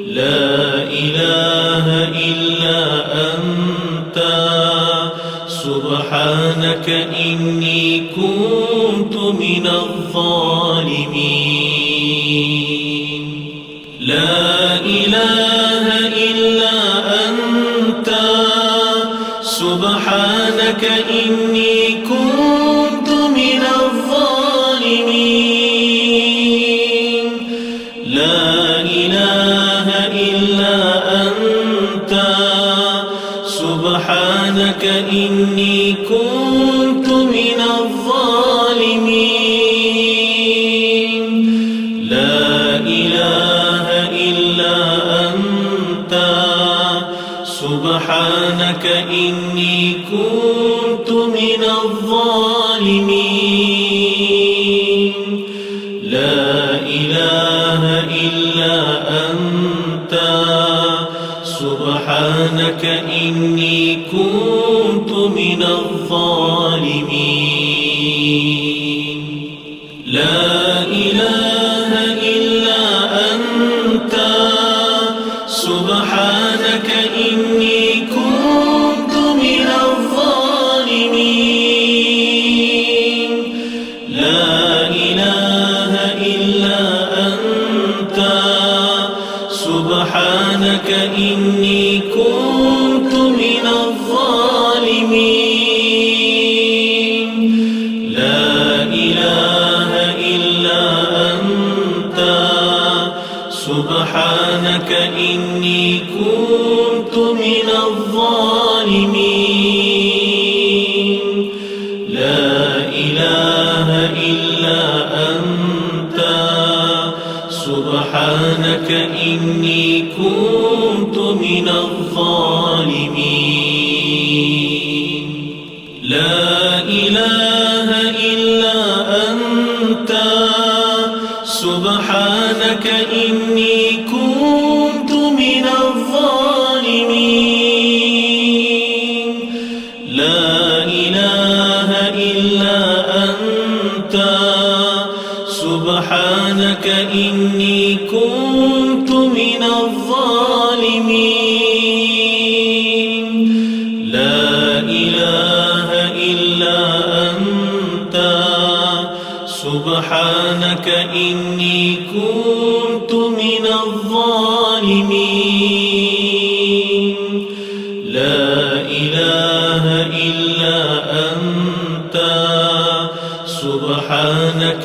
لا إله إلا أنت. سبحانك إني كنت من الظالمين. لا إله إلا أنت. سبحانك لك إني كنت من الظالمين.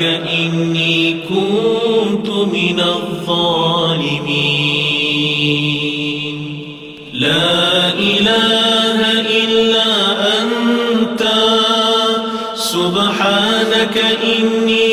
إني كنت من الظالمين. لا إله إلا أنت. سبحانك إني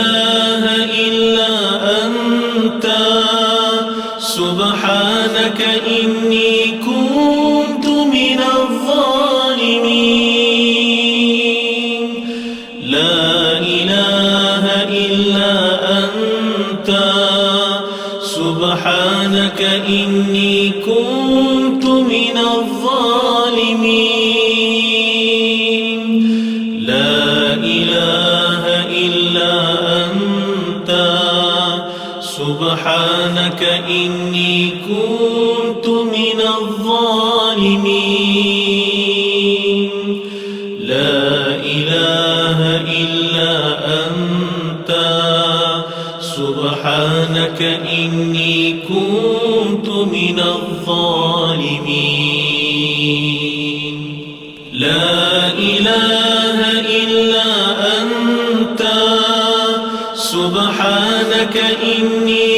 إله إلا الظالمين. لا إله إلا أنت. سبحانك إني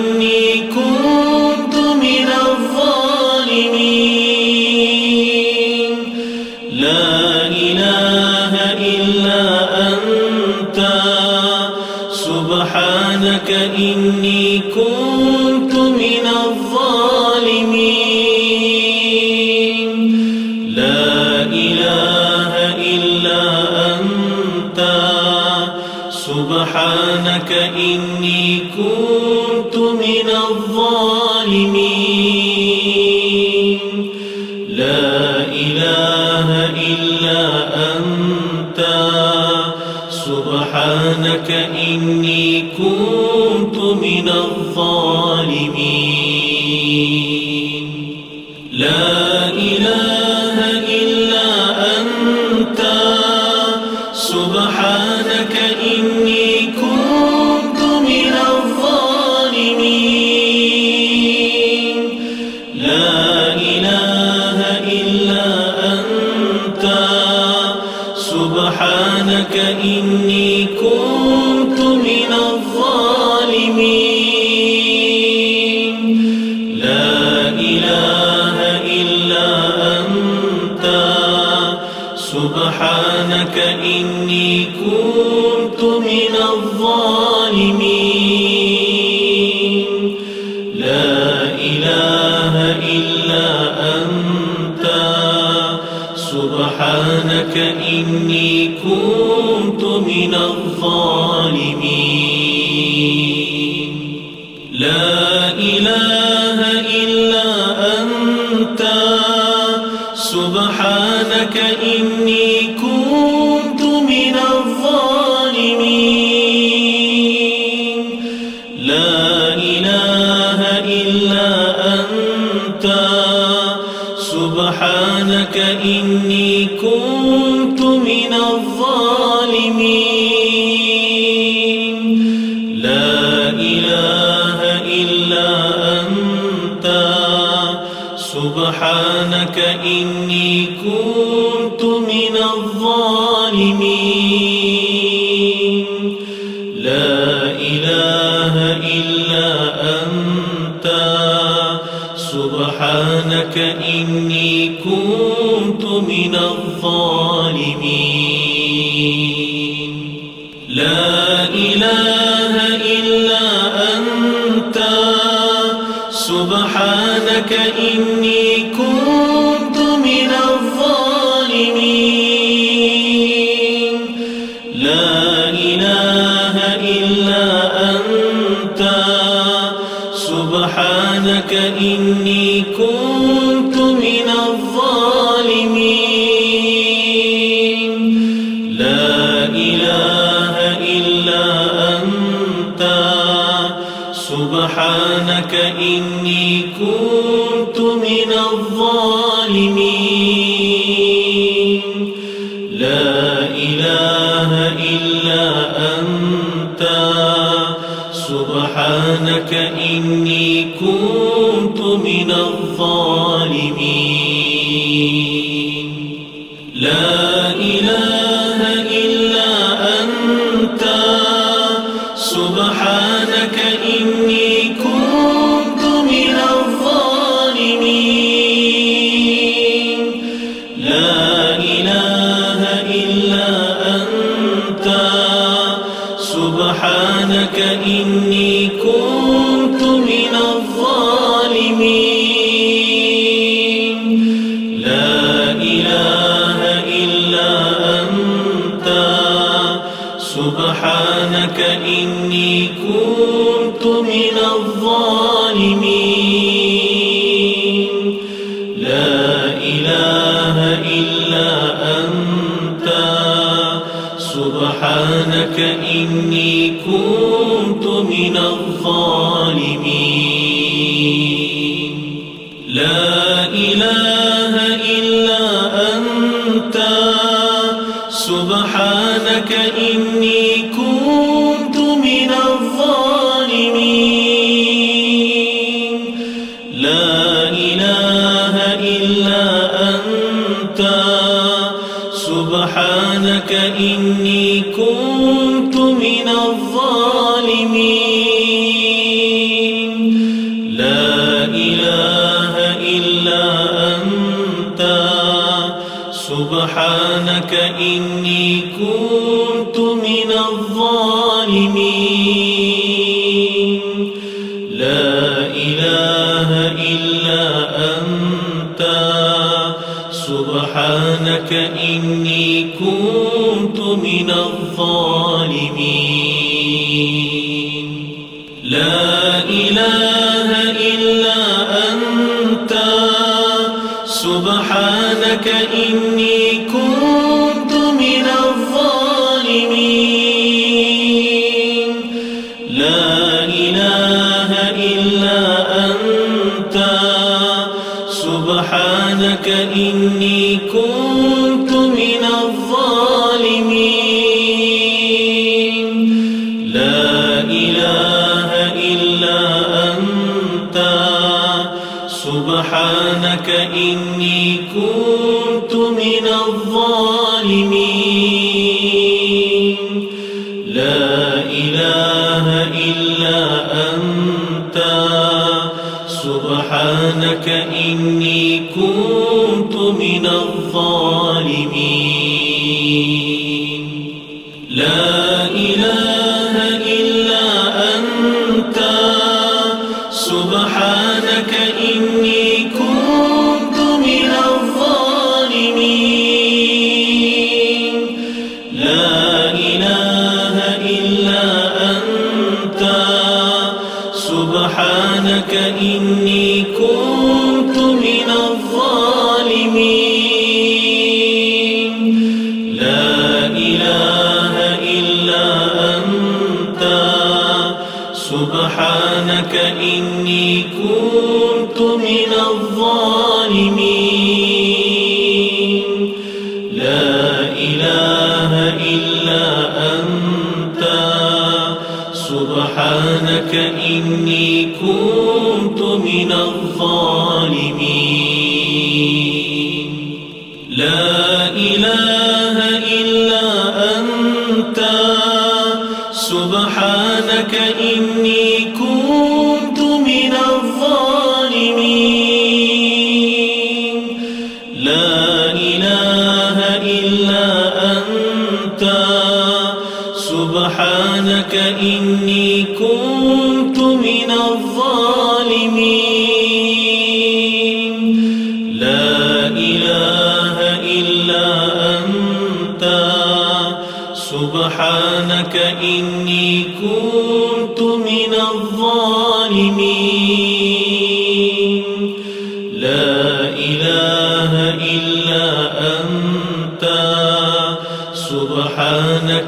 إني لك إني إنك من الظالمين. لا إله إلا أنت. سبحانك إني سبحانك إني كنت من الظالمين. لا إله كنت من الظالمين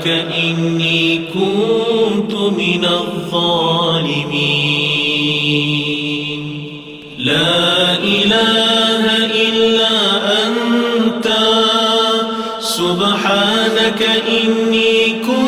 ربك إني كنت من الظالمين. لا إله إلا أنت. سبحانك إني كنت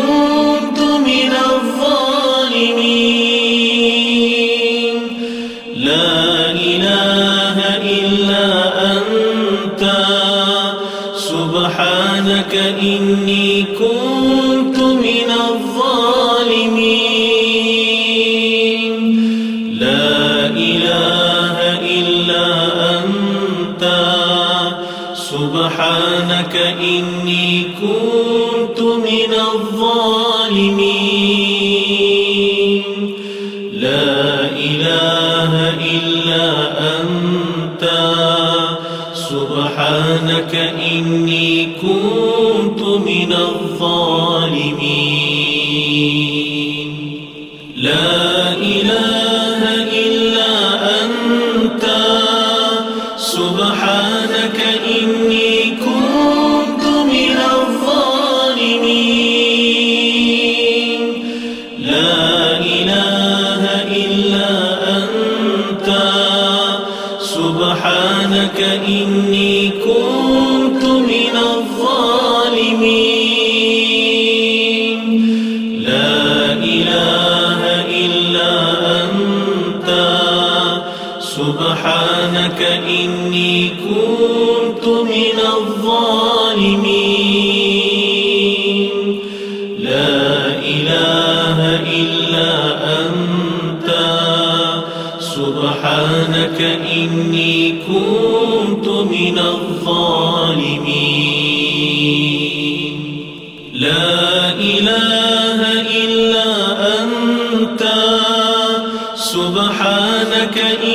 إنك إن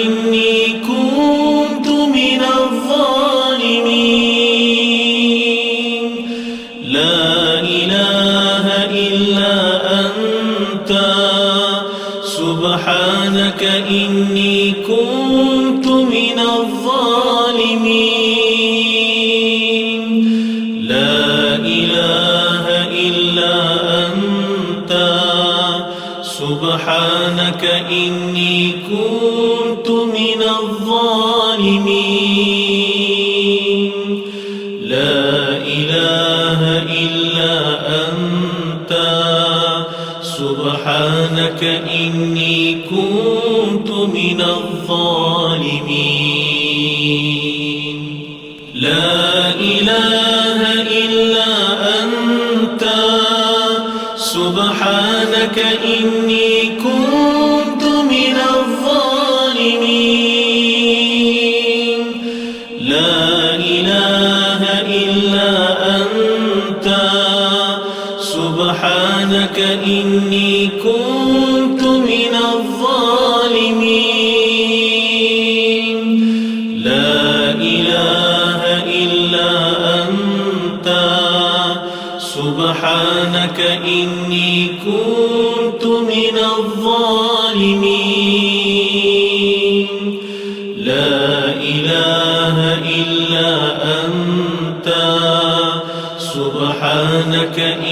سبحانك إني كنت من الظالمين. لا إله إلا أنت. سبحانك إني كنت من الظالمين. لا إله إلا أنت. سبحانك إني لك إن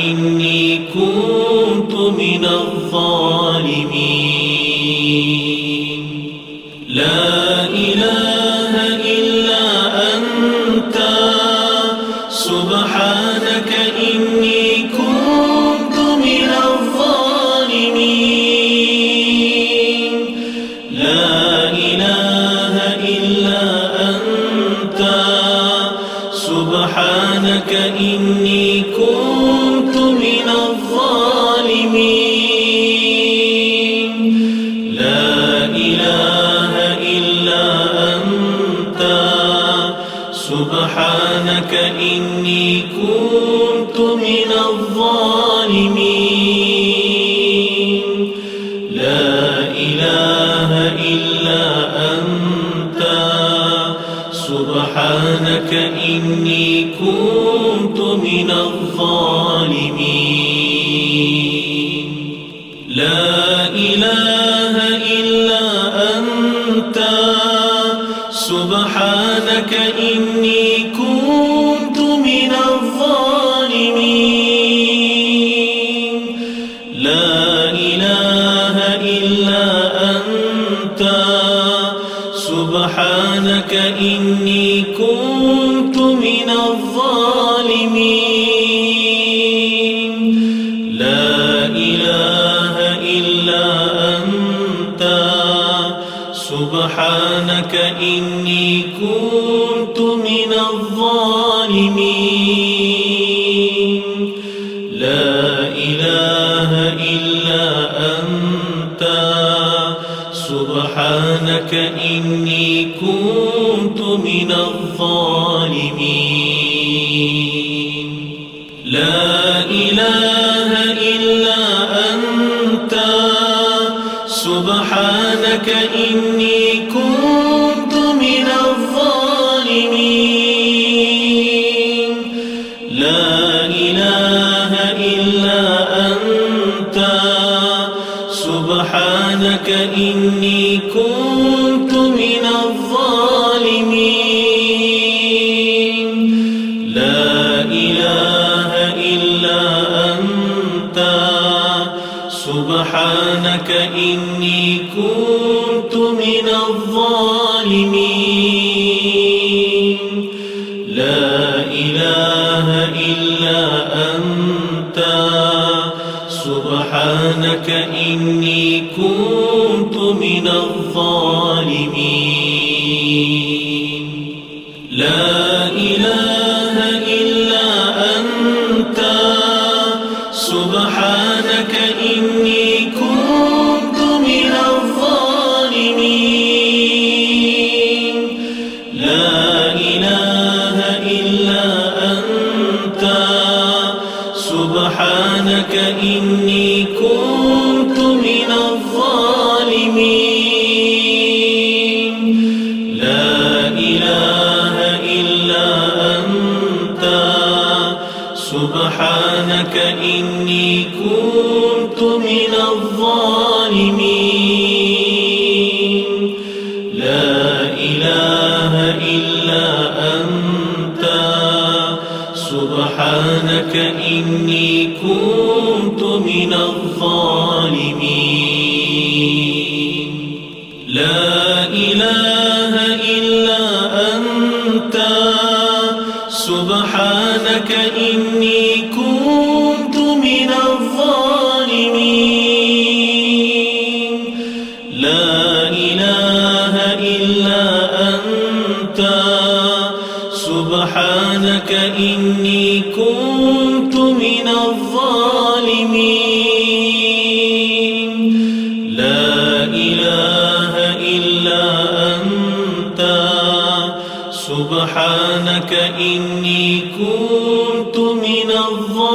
إني كنت من الظالمين.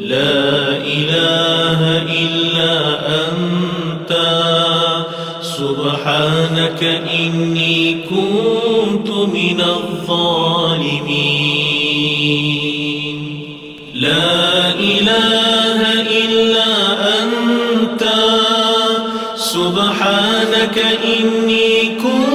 لا إله إلا أنت. سبحانك إني كنت من الظالمين. لا إله إلا أنت. سبحانك إني كنت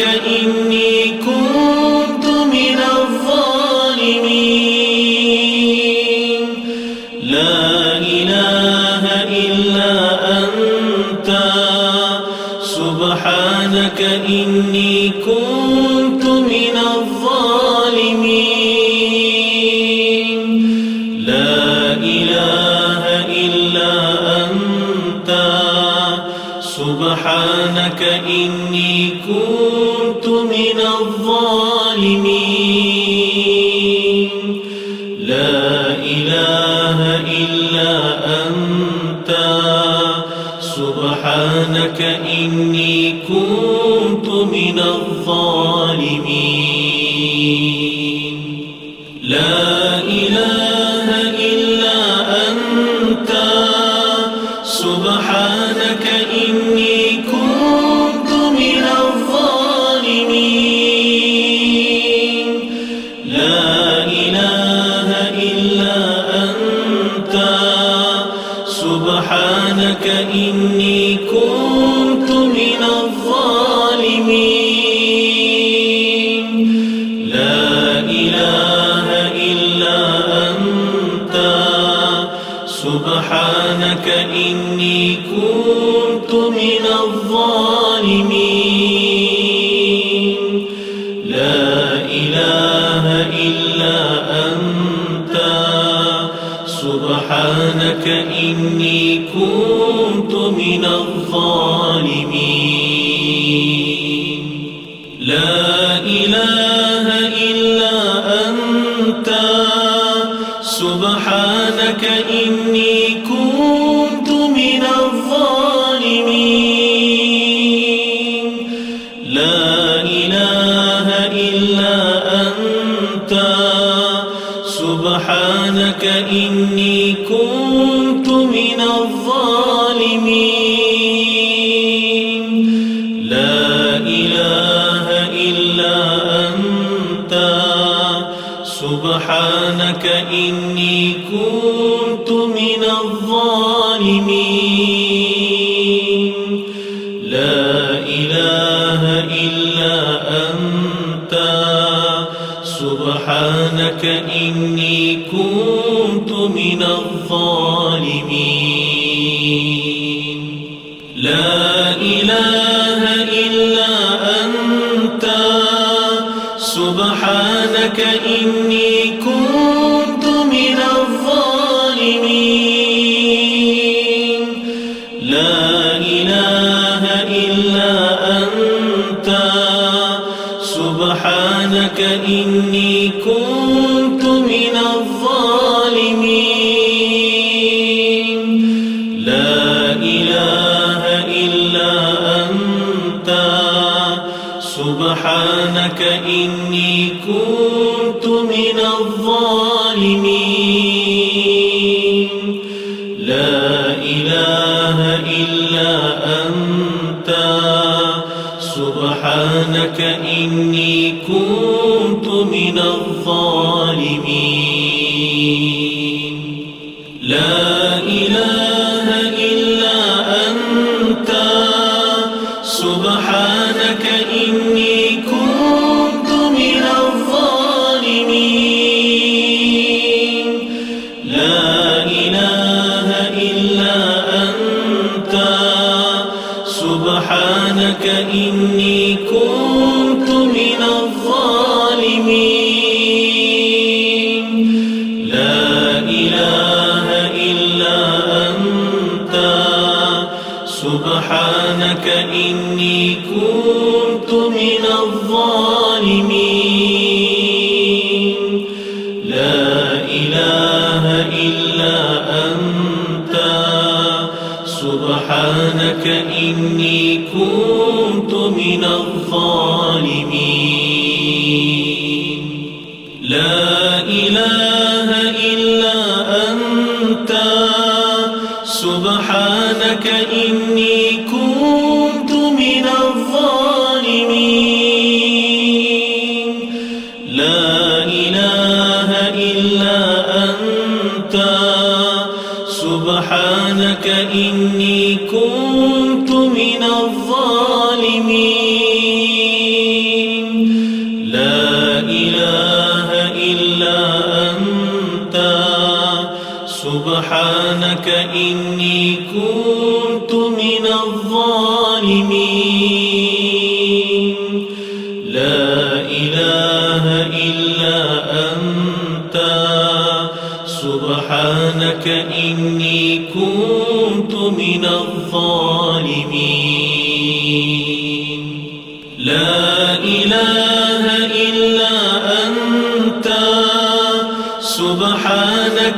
إني أولئك إله إلا أنت. سبحانك إني كنت ربك إني كنت من الظالمين. لا إله إلا أنت. سبحانك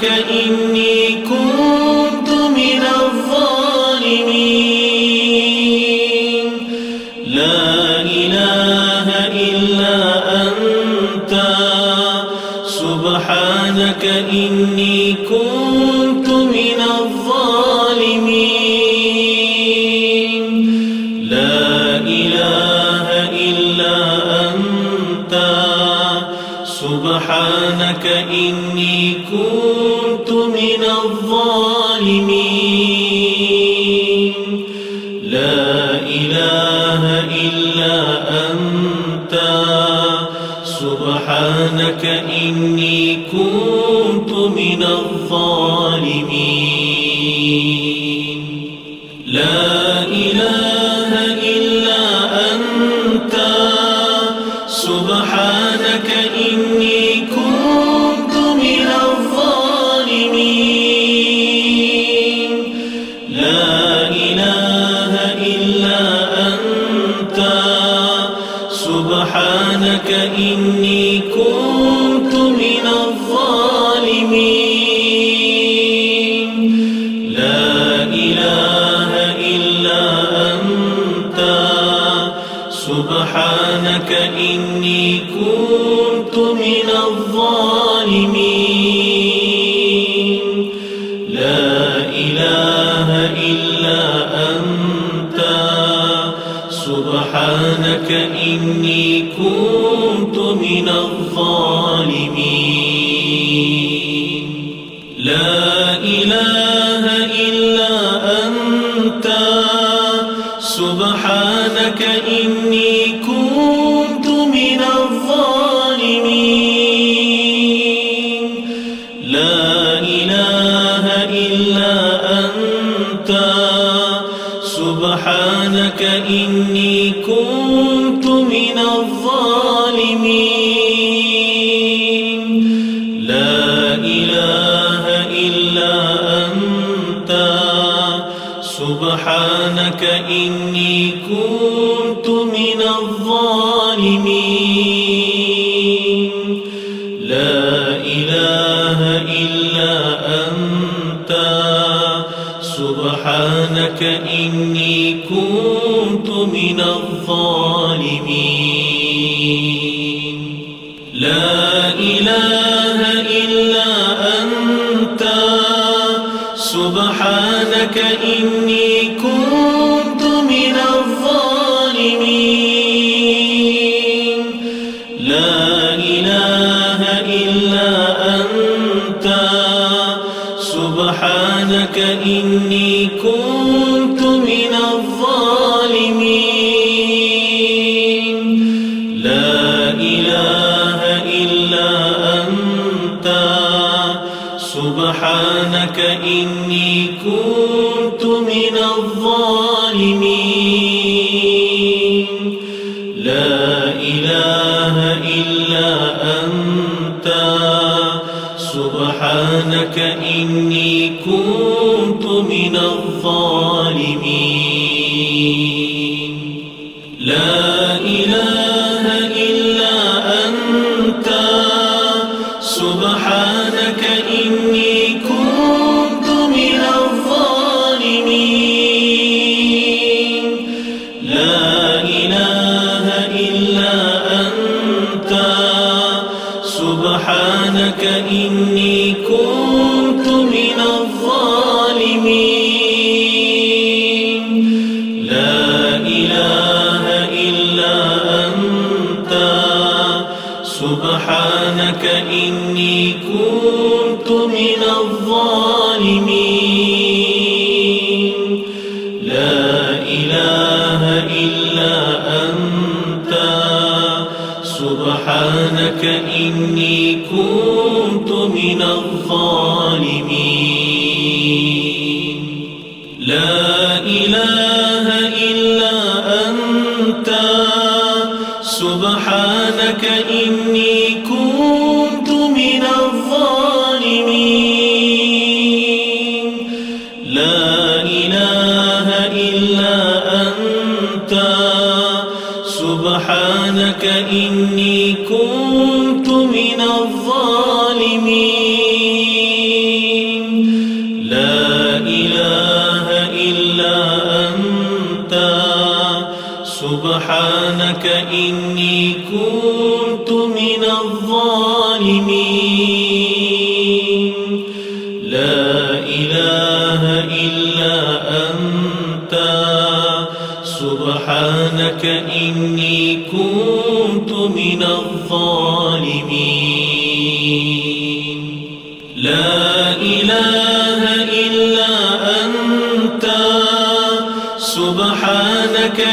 إنك إنك سبحانك إني كنت من الظالمين. لا إله إلا أنت. سبحانك إني كنت من الظالمين. الظالمين. لا إله إلا أنت. سبحانك إني إني كنت من الظالمين.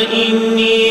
إني